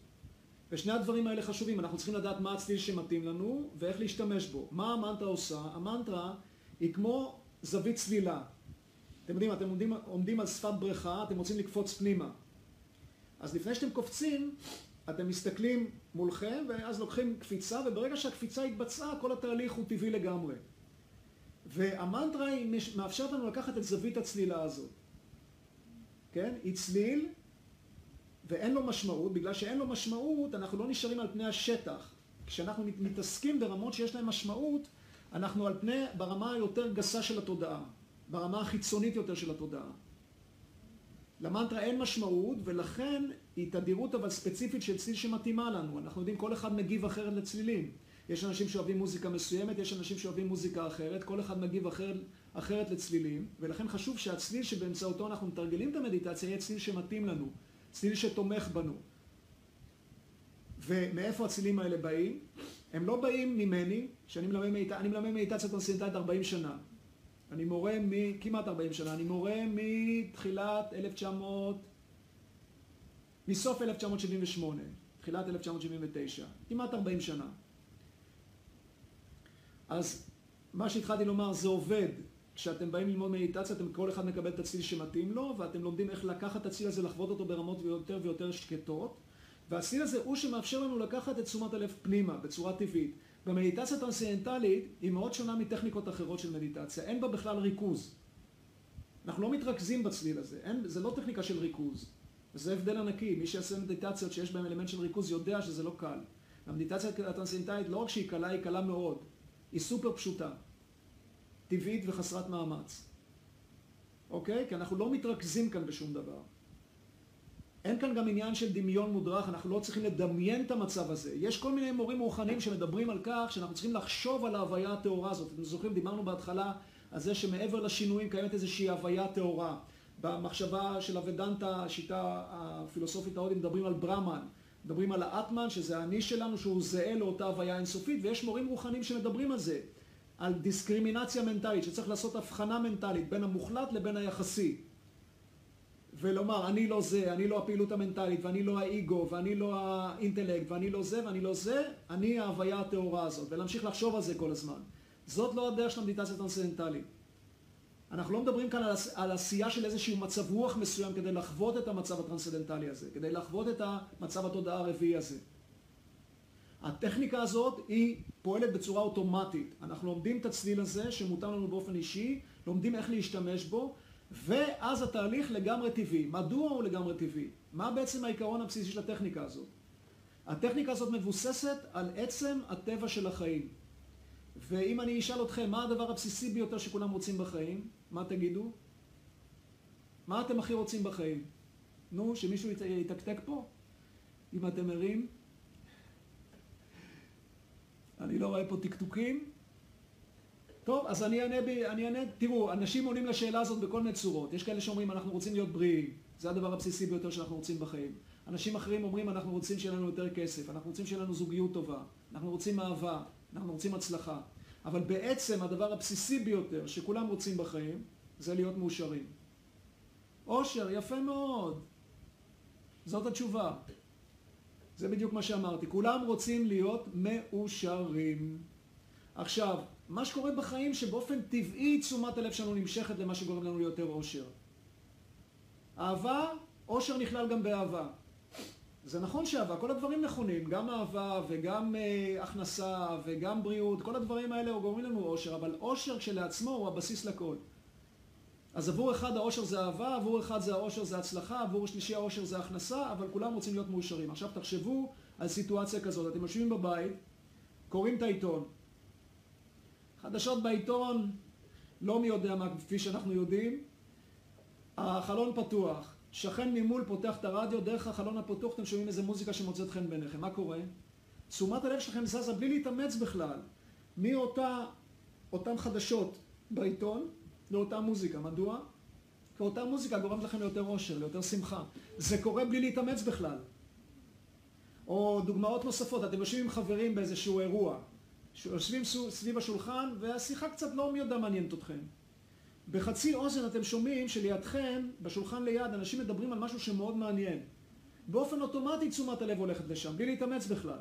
ושני הדברים האלה חשובים, אנחנו צריכים לדעת מה הצליל שמתאים לנו ואיך להשתמש בו. מה המנטרה עושה? המנטרה היא כמו זווית צלילה. אתם יודעים, אתם עומדים, עומדים על שפת בריכה, אתם רוצים לקפוץ פנימה. אז לפני שאתם קופצים, אתם מסתכלים מולכם ואז לוקחים קפיצה, וברגע שהקפיצה התבצעה, כל התהליך הוא טבעי לגמרי. והמנטרה היא מאפשרת לנו לקחת את זווית הצלילה הזאת. כן? היא צליל ואין לו משמעות, בגלל שאין לו משמעות אנחנו לא נשארים על פני השטח. כשאנחנו מתעסקים ברמות שיש להן משמעות, אנחנו על פני, ברמה היותר גסה של התודעה, ברמה החיצונית יותר של התודעה. למנטרה אין משמעות ולכן היא תדירות אבל ספציפית של צליל שמתאימה לנו. אנחנו יודעים כל אחד מגיב אחרת לצלילים. יש אנשים שאוהבים מוזיקה מסוימת, יש אנשים שאוהבים מוזיקה אחרת, כל אחד מגיב אחר, אחרת לצלילים, ולכן חשוב שהצליל שבאמצעותו אנחנו מתרגלים את המדיטציה יהיה צליל שמתאים לנו, צליל שתומך בנו. ומאיפה הצלילים האלה באים? הם לא באים ממני, שאני מלמד, מדיט... מלמד מדיטציה טרנסצנדנטלית 40 שנה. אני מורה מכמעט 40 שנה, אני מורה מתחילת 1900, מסוף 1978, תחילת 1979, כמעט 40 שנה. אז מה שהתחלתי לומר זה עובד כשאתם באים ללמוד מדיטציה, אתם כל אחד מקבל את הצליל שמתאים לו, ואתם לומדים איך לקחת את הצליל הזה, לחוות אותו ברמות יותר ויותר שקטות. והצליל הזה הוא שמאפשר לנו לקחת את תשומת הלב פנימה, בצורה טבעית. במדיטציה טרנסצנדנטלית היא מאוד שונה מטכניקות אחרות של מדיטציה, אין בה בכלל ריכוז. אנחנו לא מתרכזים בצליל הזה, אין, זה לא טכניקה של ריכוז. וזה הבדל ענקי, מי שיעשה מדיטציות שיש בהן אלמנט של ריכוז יודע שזה לא קל. המדיטציה הטרנסצנדנטלית לא רק שהיא קלה, היא קלה מאוד. היא סופר פשוטה. טבעית וחסרת מאמץ. אוקיי? כי אנחנו לא מתרכזים כאן בשום דבר. אין כאן גם עניין של דמיון מודרך, אנחנו לא צריכים לדמיין את המצב הזה. יש כל מיני מורים רוחניים שמדברים על כך שאנחנו צריכים לחשוב על ההוויה הטהורה הזאת. אתם זוכרים, דיברנו בהתחלה על זה שמעבר לשינויים קיימת איזושהי הוויה טהורה. במחשבה של הוודנטה, השיטה הפילוסופית ההודית, מדברים על ברמן, מדברים על האטמן, שזה האני שלנו, שהוא זהה לאותה הוויה אינסופית, ויש מורים רוחניים שמדברים על זה, על דיסקרימינציה מנטלית, שצריך לעשות הבחנה מנטלית בין המוחלט לבין היחסי. ולומר, אני לא זה, אני לא הפעילות המנטלית, ואני לא האיגו, ואני לא האינטלקט, ואני לא זה, ואני לא זה, אני ההוויה הטהורה הזאת, ולהמשיך לחשוב על זה כל הזמן. זאת לא הדרך של המדיטציה הטרנסצנדנטלית. אנחנו לא מדברים כאן על עשייה של איזשהו מצב רוח מסוים כדי לחוות את המצב הטרנסצנדנטלי הזה, כדי לחוות את המצב התודעה הרביעי הזה. הטכניקה הזאת היא פועלת בצורה אוטומטית. אנחנו לומדים את הצליל הזה שמותר לנו באופן אישי, לומדים איך להשתמש בו, ואז התהליך לגמרי טבעי. מדוע הוא לגמרי טבעי? מה בעצם העיקרון הבסיסי של הטכניקה הזאת? הטכניקה הזאת מבוססת על עצם הטבע של החיים. ואם אני אשאל אתכם, מה הדבר הבסיסי ביותר שכולם רוצים בחיים? מה תגידו? מה אתם הכי רוצים בחיים? נו, שמישהו יתקתק פה? אם אתם ערים? אני לא רואה פה טקטוקים. טוב, אז אני אענה, ב, אני אענה, תראו, אנשים עונים לשאלה הזאת בכל מיני צורות. יש כאלה שאומרים, אנחנו רוצים להיות בריאים. זה הדבר הבסיסי ביותר שאנחנו רוצים בחיים. אנשים אחרים אומרים, אנחנו רוצים שיהיה לנו יותר כסף, אנחנו רוצים שיהיה לנו זוגיות טובה, אנחנו רוצים אהבה, אנחנו רוצים הצלחה. אבל בעצם הדבר הבסיסי ביותר שכולם רוצים בחיים, זה להיות מאושרים. אושר, יפה מאוד. זאת התשובה. זה בדיוק מה שאמרתי. כולם רוצים להיות מאושרים. עכשיו, מה שקורה בחיים שבאופן טבעי תשומת הלב שלנו נמשכת למה שגורם לנו ליותר אושר. אהבה, אושר נכלל גם באהבה. זה נכון שאהבה, כל הדברים נכונים, גם אהבה וגם אה, הכנסה וגם בריאות, כל הדברים האלה גורמים לנו אושר, אבל אושר כשלעצמו הוא הבסיס לכל. אז עבור אחד האושר זה אהבה, עבור אחד זה האושר זה הצלחה, עבור שלישי האושר זה הכנסה, אבל כולם רוצים להיות מאושרים. עכשיו תחשבו על סיטואציה כזאת, אתם יושבים בבית, קוראים את העיתון. חדשות בעיתון, לא מי יודע מה, כפי שאנחנו יודעים, החלון פתוח, שכן ממול פותח את הרדיו, דרך החלון הפתוח אתם שומעים איזה מוזיקה שמוצאת חן בעיניכם, מה קורה? תשומת הלב שלכם זזה בלי להתאמץ בכלל, מאותן חדשות בעיתון לאותה מוזיקה, מדוע? כי אותה מוזיקה גורמת לכם ליותר אושר, ליותר שמחה. זה קורה בלי להתאמץ בכלל. או דוגמאות נוספות, אתם יושבים עם חברים באיזשהו אירוע, יושבים סביב השולחן והשיחה קצת לא מי יודע מעניינת אתכם. בחצי אוזן אתם שומעים שלידכם, בשולחן ליד, אנשים מדברים על משהו שמאוד מעניין. באופן אוטומטי תשומת הלב הולכת לשם, בלי להתאמץ בכלל.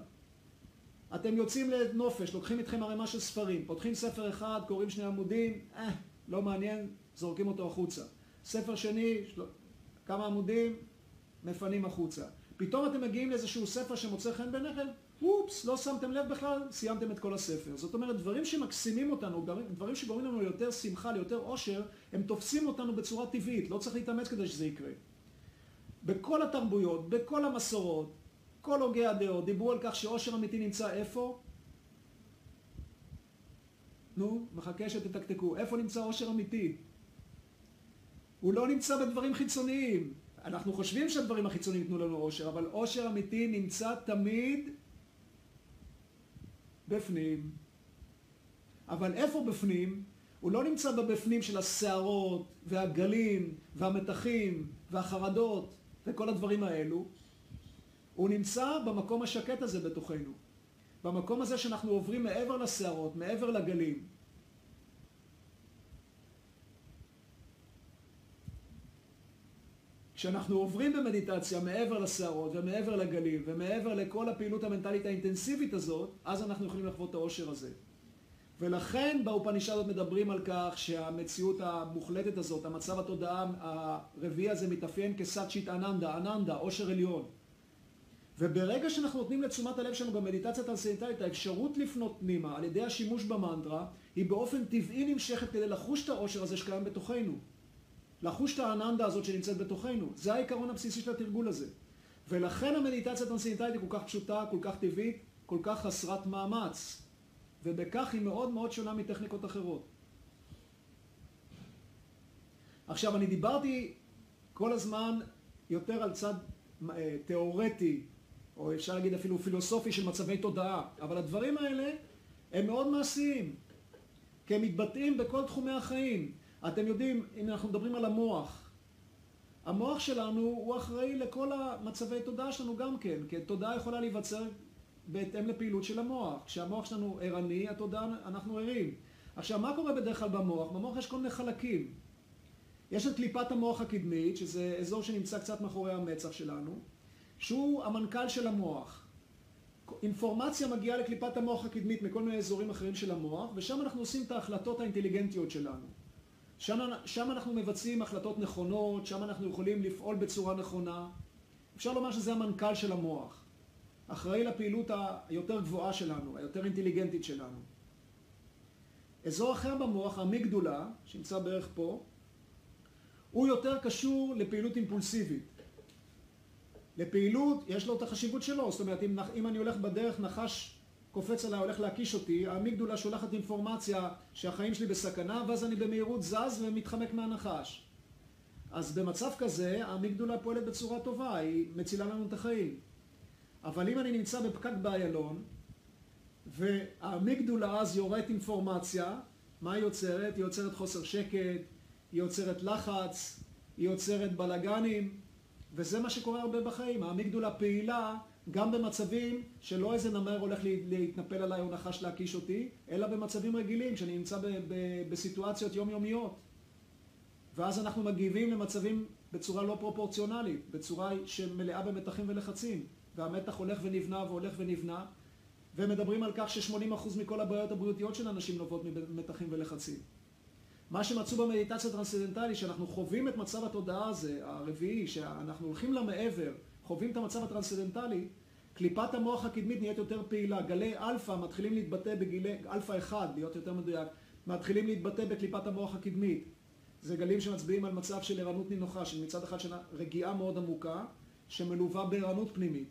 אתם יוצאים לנופש, לוקחים איתכם ערימה של ספרים, פותחים ספר אחד, קוראים שני עמודים, אה, לא מעניין, זורקים אותו החוצה. ספר שני, של... כמה עמודים, מפנים החוצה. פתאום אתם מגיעים לאיזשהו ספר שמוצא חן בעיניכם, אופס, לא שמתם לב בכלל, סיימתם את כל הספר. זאת אומרת, דברים שמקסימים אותנו, דברים שגורמים לנו ליותר שמחה, ליותר עושר, הם תופסים אותנו בצורה טבעית, לא צריך להתאמץ כדי שזה יקרה. בכל התרבויות, בכל המסורות, כל הוגי הדעות דיברו על כך שעושר אמיתי נמצא איפה? נו, מחכה שתתקתקו. איפה נמצא עושר אמיתי? הוא לא נמצא בדברים חיצוניים. אנחנו חושבים שהדברים החיצוניים ייתנו לנו עושר, אבל עושר אמיתי נמצא תמיד בפנים. אבל איפה בפנים? הוא לא נמצא בבפנים של הסערות והגלים והמתחים והחרדות וכל הדברים האלו. הוא נמצא במקום השקט הזה בתוכנו. במקום הזה שאנחנו עוברים מעבר לסערות, מעבר לגלים. כשאנחנו עוברים במדיטציה מעבר לסערות ומעבר לגלים ומעבר לכל הפעילות המנטלית האינטנסיבית הזאת, אז אנחנו יכולים לחוות את העושר הזה. ולכן באופנישדות מדברים על כך שהמציאות המוחלטת הזאת, המצב התודעה הרביעי הזה מתאפיין כסאצ'יט אננדה, אננדה, עושר עליון. וברגע שאנחנו נותנים לתשומת הלב שלנו במדיטציה טרנסצנדנטלית האפשרות לפנות פנימה על ידי השימוש במנטרה, היא באופן טבעי נמשכת כדי לחוש את העושר הזה שקיים בתוכנו. לחוש את האננדה הזאת שנמצאת בתוכנו. זה העיקרון הבסיסי של התרגול הזה. ולכן המדיטציה הטרנסצנדנטלית היא כל כך פשוטה, כל כך טבעית, כל כך חסרת מאמץ. ובכך היא מאוד מאוד שונה מטכניקות אחרות. עכשיו, אני דיברתי כל הזמן יותר על צד אה, תיאורטי, או אפשר להגיד אפילו פילוסופי של מצבי תודעה, אבל הדברים האלה הם מאוד מעשיים, כי הם מתבטאים בכל תחומי החיים. אתם יודעים, אם אנחנו מדברים על המוח, המוח שלנו הוא אחראי לכל המצבי תודעה שלנו גם כן, כי תודעה יכולה להיווצר בהתאם לפעילות של המוח. כשהמוח שלנו ערני, התודעה, אנחנו ערים. עכשיו, מה קורה בדרך כלל במוח? במוח יש כל מיני חלקים. יש את קליפת המוח הקדמית, שזה אזור שנמצא קצת מאחורי המצח שלנו, שהוא המנכ"ל של המוח. אינפורמציה מגיעה לקליפת המוח הקדמית מכל מיני אזורים אחרים של המוח, ושם אנחנו עושים את ההחלטות האינטליגנטיות שלנו. שם, שם אנחנו מבצעים החלטות נכונות, שם אנחנו יכולים לפעול בצורה נכונה. אפשר לומר שזה המנכ"ל של המוח. אחראי לפעילות היותר גבוהה שלנו, היותר אינטליגנטית שלנו. אזור אחר במוח, המיגדולה, שנמצא בערך פה, הוא יותר קשור לפעילות אימפולסיבית. לפעילות, יש לו את החשיבות שלו, זאת אומרת, אם, אם אני הולך בדרך, נחש קופץ עליי, הולך להקיש אותי, האמיגדולה שולחת אינפורמציה שהחיים שלי בסכנה, ואז אני במהירות זז ומתחמק מהנחש. אז במצב כזה, האמיגדולה פועלת בצורה טובה, היא מצילה לנו את החיים. אבל אם אני נמצא בפקק באיילון, והאמיגדולה אז יורדת אינפורמציה, מה היא יוצרת? היא יוצרת חוסר שקט, היא יוצרת לחץ, היא יוצרת בלאגנים, וזה מה שקורה הרבה בחיים. האמיגדולה פעילה גם במצבים שלא איזה נמר הולך להתנפל עליי או נחש להקיש אותי, אלא במצבים רגילים, כשאני נמצא בסיטואציות יומיומיות. ואז אנחנו מגיבים למצבים בצורה לא פרופורציונלית, בצורה שמלאה במתחים ולחצים. והמתח הולך ונבנה והולך ונבנה, ומדברים על כך ש-80% מכל הבעיות הבריאותיות של אנשים נובעות ממתחים ולחצים. מה שמצאו במדיטציה טרנסצנדנטלית, שאנחנו חווים את מצב התודעה הזה, הרביעי, שאנחנו הולכים למעבר, חווים את המצב הטרנסצנדנטלי, קליפת המוח הקדמית נהיית יותר פעילה. גלי אלפא מתחילים להתבטא בגלי, אלפא 1, להיות יותר מדויק, מתחילים להתבטא בקליפת המוח הקדמית. זה גלים שמצביעים על מצב של ערנות נינוחה, של מצד אחד של רגיעה מאוד עמוקה, שמלווה בערנות פנימית.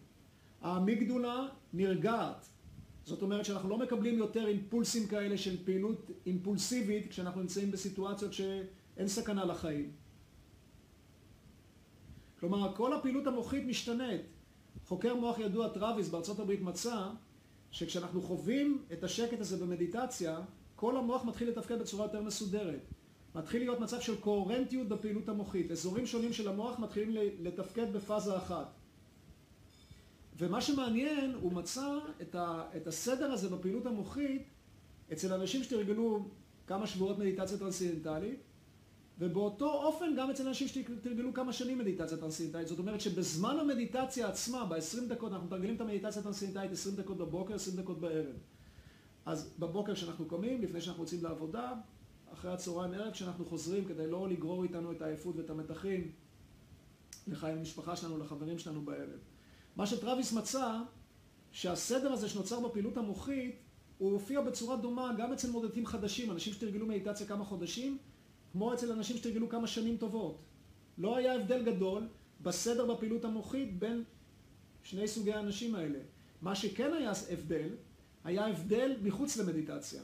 האמיגדולה נרגעת. זאת אומרת שאנחנו לא מקבלים יותר אימפולסים כאלה של פעילות אימפולסיבית כשאנחנו נמצאים בסיטואציות שאין סכנה לחיים. כלומר, כל הפעילות המוחית משתנית. חוקר מוח ידוע טראביס בארצות הברית מצא שכשאנחנו חווים את השקט הזה במדיטציה, כל המוח מתחיל לתפקד בצורה יותר מסודרת. מתחיל להיות מצב של קוהרנטיות בפעילות המוחית. אזורים שונים של המוח מתחילים לתפקד בפאזה אחת. ומה שמעניין, הוא מצא את, ה, את הסדר הזה בפעילות המוחית אצל אנשים שתרגלו כמה שבועות מדיטציה טרנסצנדנטלית, ובאותו אופן גם אצל אנשים שתרגלו כמה שנים מדיטציה טרנסצנדנטלית. זאת אומרת שבזמן המדיטציה עצמה, ב-20 דקות, אנחנו מתרגלים את המדיטציה הטרנסצנדנטלית 20 דקות בבוקר, 20 דקות בערב. אז בבוקר כשאנחנו קמים, לפני שאנחנו יוצאים לעבודה, אחרי הצהריים ערב, כשאנחנו חוזרים כדי לא לגרור איתנו את העייפות ואת המתחים לחיים המשפחה שלנו, לחברים שלנו בערב. מה שטרוויס מצא, שהסדר הזה שנוצר בפעילות המוחית, הוא הופיע בצורה דומה גם אצל מודדים חדשים, אנשים שתרגלו מדיטציה כמה חודשים, כמו אצל אנשים שתרגלו כמה שנים טובות. לא היה הבדל גדול בסדר בפעילות המוחית בין שני סוגי האנשים האלה. מה שכן היה הבדל, היה הבדל מחוץ למדיטציה.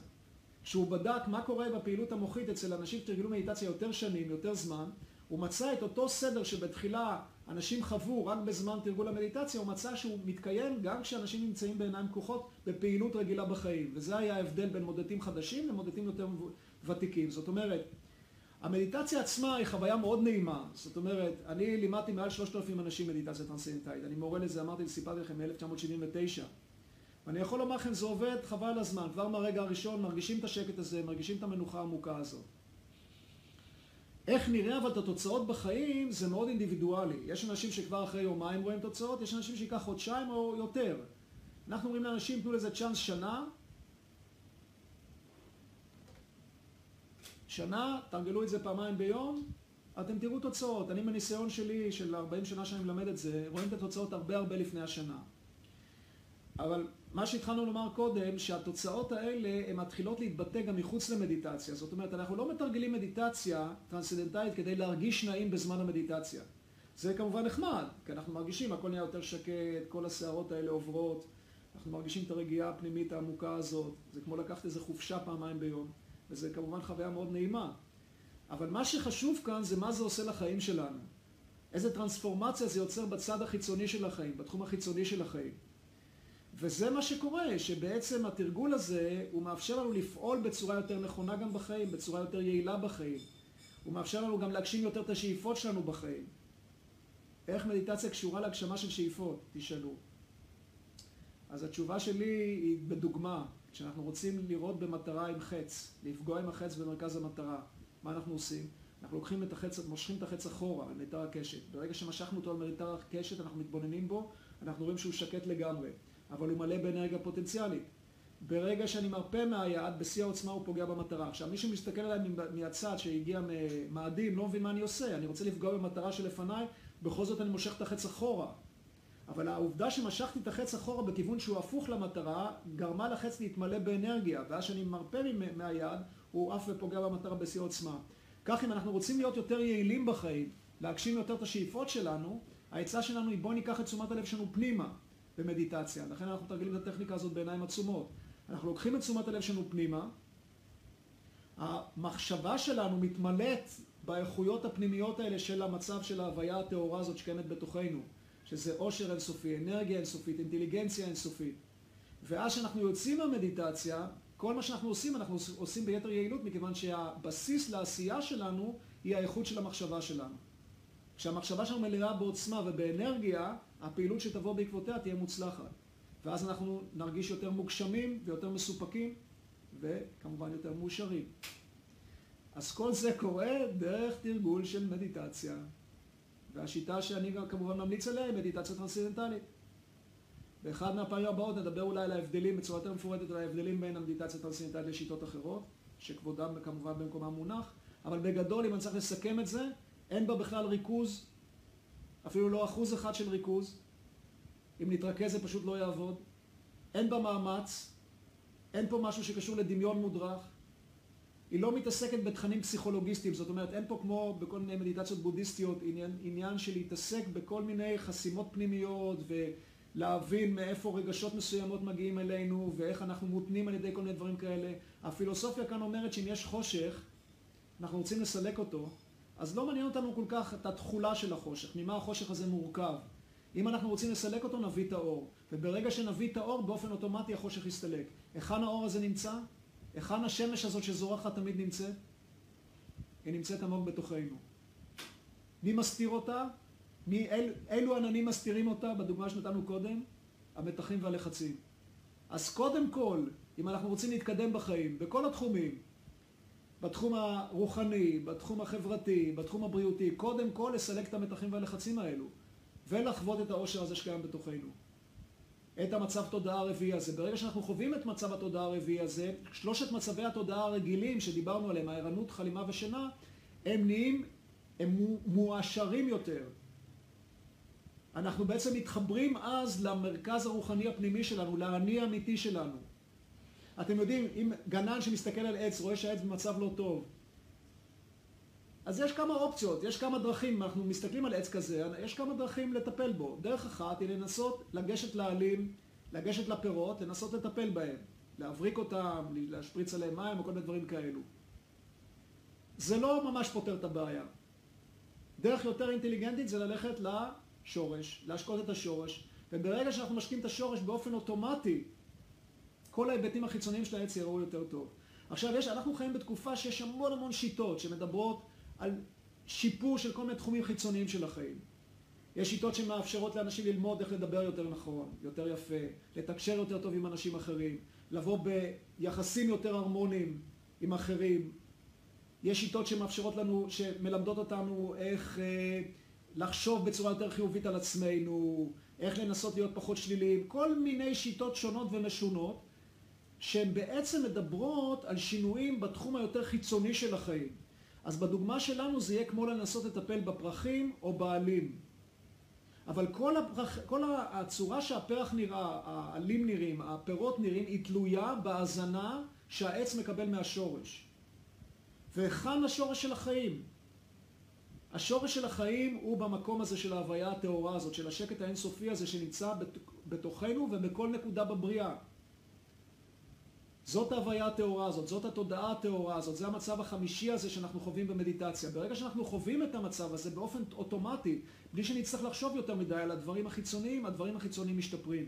כשהוא בדק מה קורה בפעילות המוחית אצל אנשים שתרגלו מדיטציה יותר שנים, יותר זמן, הוא מצא את אותו סדר שבתחילה אנשים חוו רק בזמן תרגול המדיטציה, הוא מצא שהוא מתקיים גם כשאנשים נמצאים בעיניים פקוחות בפעילות רגילה בחיים. וזה היה ההבדל בין מודדים חדשים למודדים יותר ותיקים. זאת אומרת, המדיטציה עצמה היא חוויה מאוד נעימה. זאת אומרת, אני לימדתי מעל שלושת אלפים אנשים מדיטציה טרנסצנדנטלית. אני מורה לזה, אמרתי, סיפרתי לכם מ-1979. ואני יכול לומר לכם, זה עובד חבל הזמן. כבר מהרגע הראשון מרגישים את השקט הזה, מרגישים את המנוחה העמוקה הזאת. איך נראה אבל את התוצאות בחיים זה מאוד אינדיבידואלי. יש אנשים שכבר אחרי יומיים רואים תוצאות, יש אנשים שייקח חודשיים או יותר. אנחנו אומרים לאנשים, תנו לזה צ'אנס שנה, שנה, תרגלו את זה פעמיים ביום, אתם תראו תוצאות. אני מניסיון שלי, של 40 שנה שאני מלמד את זה, רואים את התוצאות הרבה הרבה לפני השנה. אבל מה שהתחלנו לומר קודם, שהתוצאות האלה הן מתחילות להתבטא גם מחוץ למדיטציה. זאת אומרת, אנחנו לא מתרגלים מדיטציה טרנסצנדנטלית כדי להרגיש נעים בזמן המדיטציה. זה כמובן נחמד, כי אנחנו מרגישים, הכל נהיה יותר שקט, כל הסערות האלה עוברות, אנחנו מרגישים את הרגיעה הפנימית העמוקה הזאת, זה כמו לקחת איזה חופשה פעמיים ביום, וזה כמובן חוויה מאוד נעימה. אבל מה שחשוב כאן זה מה זה עושה לחיים שלנו. איזה טרנספורמציה זה יוצר בצד החיצוני של החיים, בתחום החיצוני של החיים. וזה מה שקורה, שבעצם התרגול הזה, הוא מאפשר לנו לפעול בצורה יותר נכונה גם בחיים, בצורה יותר יעילה בחיים. הוא מאפשר לנו גם להגשים יותר את השאיפות שלנו בחיים. איך מדיטציה קשורה להגשמה של שאיפות? תשאלו. אז התשובה שלי היא בדוגמה, כשאנחנו רוצים לראות במטרה עם חץ, לפגוע עם החץ במרכז המטרה, מה אנחנו עושים? אנחנו לוקחים את החץ, מושכים את החץ אחורה, על מיתר הקשת. ברגע שמשכנו אותו על מיתר הקשת, אנחנו מתבוננים בו, אנחנו רואים שהוא שקט לגמרי. אבל הוא מלא באנרגיה פוטנציאלית. ברגע שאני מרפה מהיד, בשיא העוצמה הוא פוגע במטרה. עכשיו, מי שמסתכל עליי מהצד שהגיע ממאדים, לא מבין מה אני עושה. אני רוצה לפגוע במטרה שלפניי, בכל זאת אני מושך את החץ אחורה. אבל העובדה שמשכתי את החץ אחורה בכיוון שהוא הפוך למטרה, גרמה לחץ להתמלא באנרגיה, ואז שאני מרפה מהיד, הוא עף ופוגע במטרה בשיא העוצמה. כך אם אנחנו רוצים להיות יותר יעילים בחיים, להגשים יותר את השאיפות שלנו, העצה שלנו היא בואו ניקח את תשומת הלב שלנו פנימה. במדיטציה. לכן אנחנו מתרגלים את הטכניקה הזאת בעיניים עצומות. אנחנו לוקחים את תשומת הלב שלנו פנימה, המחשבה שלנו מתמלאת באיכויות הפנימיות האלה של המצב של ההוויה הטהורה הזאת שקיימת בתוכנו, שזה עושר אינסופי, אנרגיה אינסופית, אינטליגנציה אינסופית. ואז כשאנחנו יוצאים מהמדיטציה, כל מה שאנחנו עושים, אנחנו עושים ביתר יעילות, מכיוון שהבסיס לעשייה שלנו היא האיכות של המחשבה שלנו. כשהמחשבה שלנו מלאה בעוצמה ובאנרגיה, הפעילות שתבוא בעקבותיה תהיה מוצלחת. ואז אנחנו נרגיש יותר מוגשמים ויותר מסופקים, וכמובן יותר מאושרים. אז כל זה קורה דרך תרגול של מדיטציה. והשיטה שאני גם כמובן ממליץ עליה היא מדיטציה טרנסצנדנטלית. באחד מהפעמים הבאות נדבר אולי על ההבדלים, בצורה יותר מפורטת, על ההבדלים בין המדיטציה הטרנסצנדנטלית לשיטות אחרות, שכבודם כמובן במקומם מונח, אבל בגדול, אם אני צריך לסכם את זה, אין בה בכלל ריכוז, אפילו לא אחוז אחד של ריכוז. אם נתרכז זה פשוט לא יעבוד. אין בה מאמץ, אין פה משהו שקשור לדמיון מודרך. היא לא מתעסקת בתכנים פסיכולוגיסטיים, זאת אומרת, אין פה כמו בכל מיני מדיטציות בודהיסטיות עניין, עניין של להתעסק בכל מיני חסימות פנימיות ולהבין מאיפה רגשות מסוימות מגיעים אלינו ואיך אנחנו מותנים על ידי כל מיני דברים כאלה. הפילוסופיה כאן אומרת שאם יש חושך, אנחנו רוצים לסלק אותו, אז לא מעניין אותנו כל כך את התכולה של החושך, ממה החושך הזה מורכב. אם אנחנו רוצים לסלק אותו, נביא את האור. וברגע שנביא את האור, באופן אוטומטי החושך יסתלק. היכן האור הזה נמצא? היכן השמש הזאת שזורחת תמיד נמצאת? היא נמצאת עמוק בתוכנו. מי מסתיר אותה? מי, אל, אילו עננים מסתירים אותה? בדוגמה שנתנו קודם, המתחים והלחצים. אז קודם כל, אם אנחנו רוצים להתקדם בחיים, בכל התחומים, בתחום הרוחני, בתחום החברתי, בתחום הבריאותי, קודם כל לסלק את המתחים והלחצים האלו, ולחוות את העושר הזה שקיים בתוכנו. את המצב תודעה הרביעי הזה. ברגע שאנחנו חווים את מצב התודעה הרביעי הזה, שלושת מצבי התודעה הרגילים שדיברנו עליהם, הערנות, חלימה ושינה, הם נהיים, הם מועשרים יותר. אנחנו בעצם מתחברים אז למרכז הרוחני הפנימי שלנו, לאני האמיתי שלנו. אתם יודעים, אם גנן שמסתכל על עץ רואה שהעץ במצב לא טוב, אז יש כמה אופציות, יש כמה דרכים, אנחנו מסתכלים על עץ כזה, יש כמה דרכים לטפל בו. דרך אחת היא לנסות לגשת לעלים, לגשת לפירות, לנסות לטפל בהם, להבריק אותם, להשפריץ עליהם מים או כל מיני דברים כאלו. זה לא ממש פותר את הבעיה. דרך יותר אינטליגנטית זה ללכת לשורש, להשקות את השורש, וברגע שאנחנו משקים את השורש באופן אוטומטי, כל ההיבטים החיצוניים של העץ יראו יותר טוב. עכשיו, יש, אנחנו חיים בתקופה שיש המון המון שיטות שמדברות על שיפור של כל מיני תחומים חיצוניים של החיים. יש שיטות שמאפשרות לאנשים ללמוד איך לדבר יותר נכון, יותר יפה, לתקשר יותר טוב עם אנשים אחרים, לבוא ביחסים יותר הרמוניים עם אחרים. יש שיטות שמאפשרות לנו, שמלמדות אותנו איך אה, לחשוב בצורה יותר חיובית על עצמנו, איך לנסות להיות פחות שליליים, כל מיני שיטות שונות ומשונות שהן בעצם מדברות על שינויים בתחום היותר חיצוני של החיים. אז בדוגמה שלנו זה יהיה כמו לנסות לטפל בפרחים או בעלים. אבל כל, הפרח, כל הצורה שהפרח נראה, העלים נראים, הפירות נראים, היא תלויה בהזנה שהעץ מקבל מהשורש. והיכן השורש של החיים? השורש של החיים הוא במקום הזה של ההוויה הטהורה הזאת, של השקט האינסופי הזה שנמצא בתוכנו ובכל נקודה בבריאה. זאת ההוויה הטהורה הזאת, זאת התודעה הטהורה הזאת, זה המצב החמישי הזה שאנחנו חווים במדיטציה. ברגע שאנחנו חווים את המצב הזה באופן אוטומטי, בלי שנצטרך לחשוב יותר מדי על הדברים החיצוניים, הדברים החיצוניים משתפרים.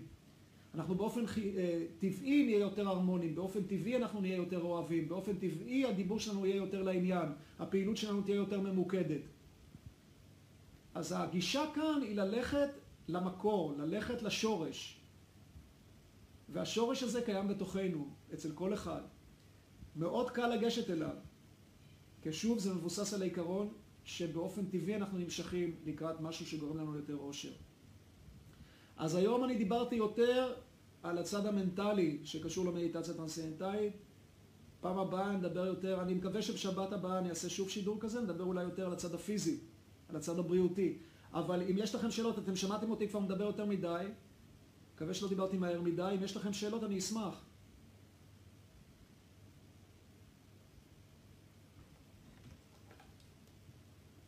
אנחנו באופן אה, טבעי נהיה יותר הרמונים, באופן טבעי אנחנו נהיה יותר אוהבים, באופן טבעי הדיבור שלנו יהיה יותר לעניין, הפעילות שלנו תהיה יותר ממוקדת. אז הגישה כאן היא ללכת למקור, ללכת לשורש. והשורש הזה קיים בתוכנו, אצל כל אחד. מאוד קל לגשת אליו. כי שוב זה מבוסס על העיקרון שבאופן טבעי אנחנו נמשכים לקראת משהו שגורם לנו יותר אושר. אז היום אני דיברתי יותר על הצד המנטלי שקשור למדיטציה טרנסצנדנטלית. פעם הבאה נדבר יותר, אני מקווה שבשבת הבאה אני אעשה שוב שידור כזה, נדבר אולי יותר על הצד הפיזי, על הצד הבריאותי. אבל אם יש לכם שאלות, אתם שמעתם אותי כבר מדבר יותר מדי, מקווה שלא דיברתי מהר מדי, אם יש לכם שאלות אני אשמח.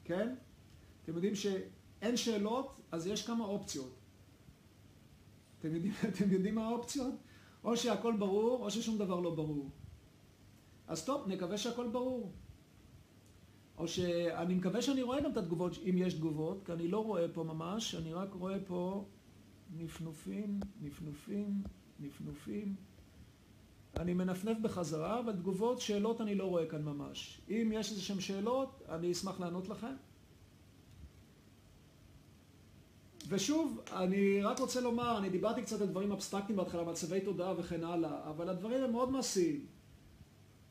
כן? אתם יודעים שאין שאלות, אז יש כמה אופציות. אתם יודעים, אתם יודעים מה האופציות? או שהכל ברור, או ששום דבר לא ברור. אז טוב, נקווה שהכל ברור. או שאני מקווה שאני רואה גם את התגובות, אם יש תגובות, כי אני לא רואה פה ממש, אני רק רואה פה נפנופים, נפנופים, נפנופים. אני מנפנף בחזרה, אבל תגובות, שאלות אני לא רואה כאן ממש. אם יש איזה שהן שאלות, אני אשמח לענות לכם. ושוב, אני רק רוצה לומר, אני דיברתי קצת על דברים אבסטרקטיים בהתחלה, מצבי תודעה וכן הלאה, אבל הדברים הם מאוד מעשיים.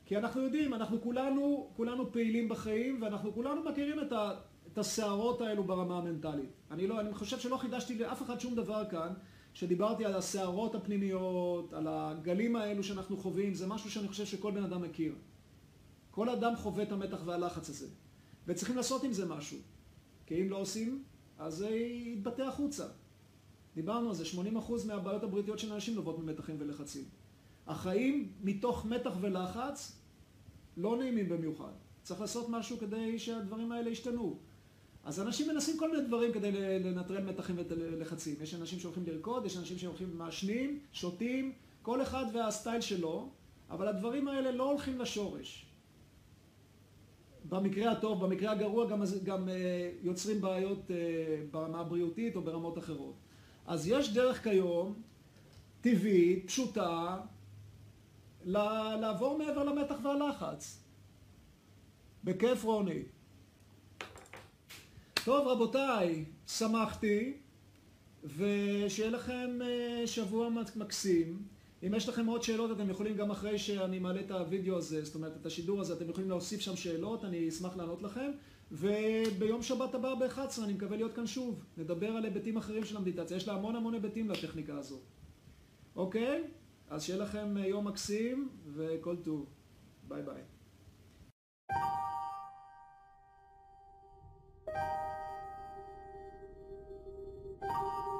כי אנחנו יודעים, אנחנו כולנו, כולנו פעילים בחיים, ואנחנו כולנו מכירים את, ה, את הסערות האלו ברמה המנטלית. אני, לא, אני חושב שלא חידשתי לאף אחד שום דבר כאן, שדיברתי על הסערות הפנימיות, על הגלים האלו שאנחנו חווים, זה משהו שאני חושב שכל בן אדם מכיר. כל אדם חווה את המתח והלחץ הזה. וצריכים לעשות עם זה משהו. כי אם לא עושים, אז זה יתבטא החוצה. דיברנו על זה, 80% מהבעיות הבריאותיות של אנשים נובעות ממתחים ולחצים. החיים מתוך מתח ולחץ לא נעימים במיוחד. צריך לעשות משהו כדי שהדברים האלה ישתנו. אז אנשים מנסים כל מיני דברים כדי לנטרל מתחים ולחצים. יש אנשים שהולכים לרקוד, יש אנשים שהולכים מעשנים, שותים, כל אחד והסטייל שלו, אבל הדברים האלה לא הולכים לשורש. במקרה הטוב, במקרה הגרוע גם, גם אה, יוצרים בעיות אה, ברמה הבריאותית או ברמות אחרות. אז יש דרך כיום, טבעית, פשוטה, לעבור מעבר למתח והלחץ. בכיף רוני. טוב רבותיי, שמחתי, ושיהיה לכם אה, שבוע מקסים. אם יש לכם עוד שאלות, אתם יכולים גם אחרי שאני מעלה את הוידאו הזה, זאת אומרת את השידור הזה, אתם יכולים להוסיף שם שאלות, אני אשמח לענות לכם. וביום שבת הבא ב-11 אני מקווה להיות כאן שוב. נדבר על היבטים אחרים של המדיטציה. יש לה המון המון היבטים לטכניקה הזאת. אוקיי? אז שיהיה לכם אה, יום מקסים וכל טוב. ביי ביי. thank you Thank you.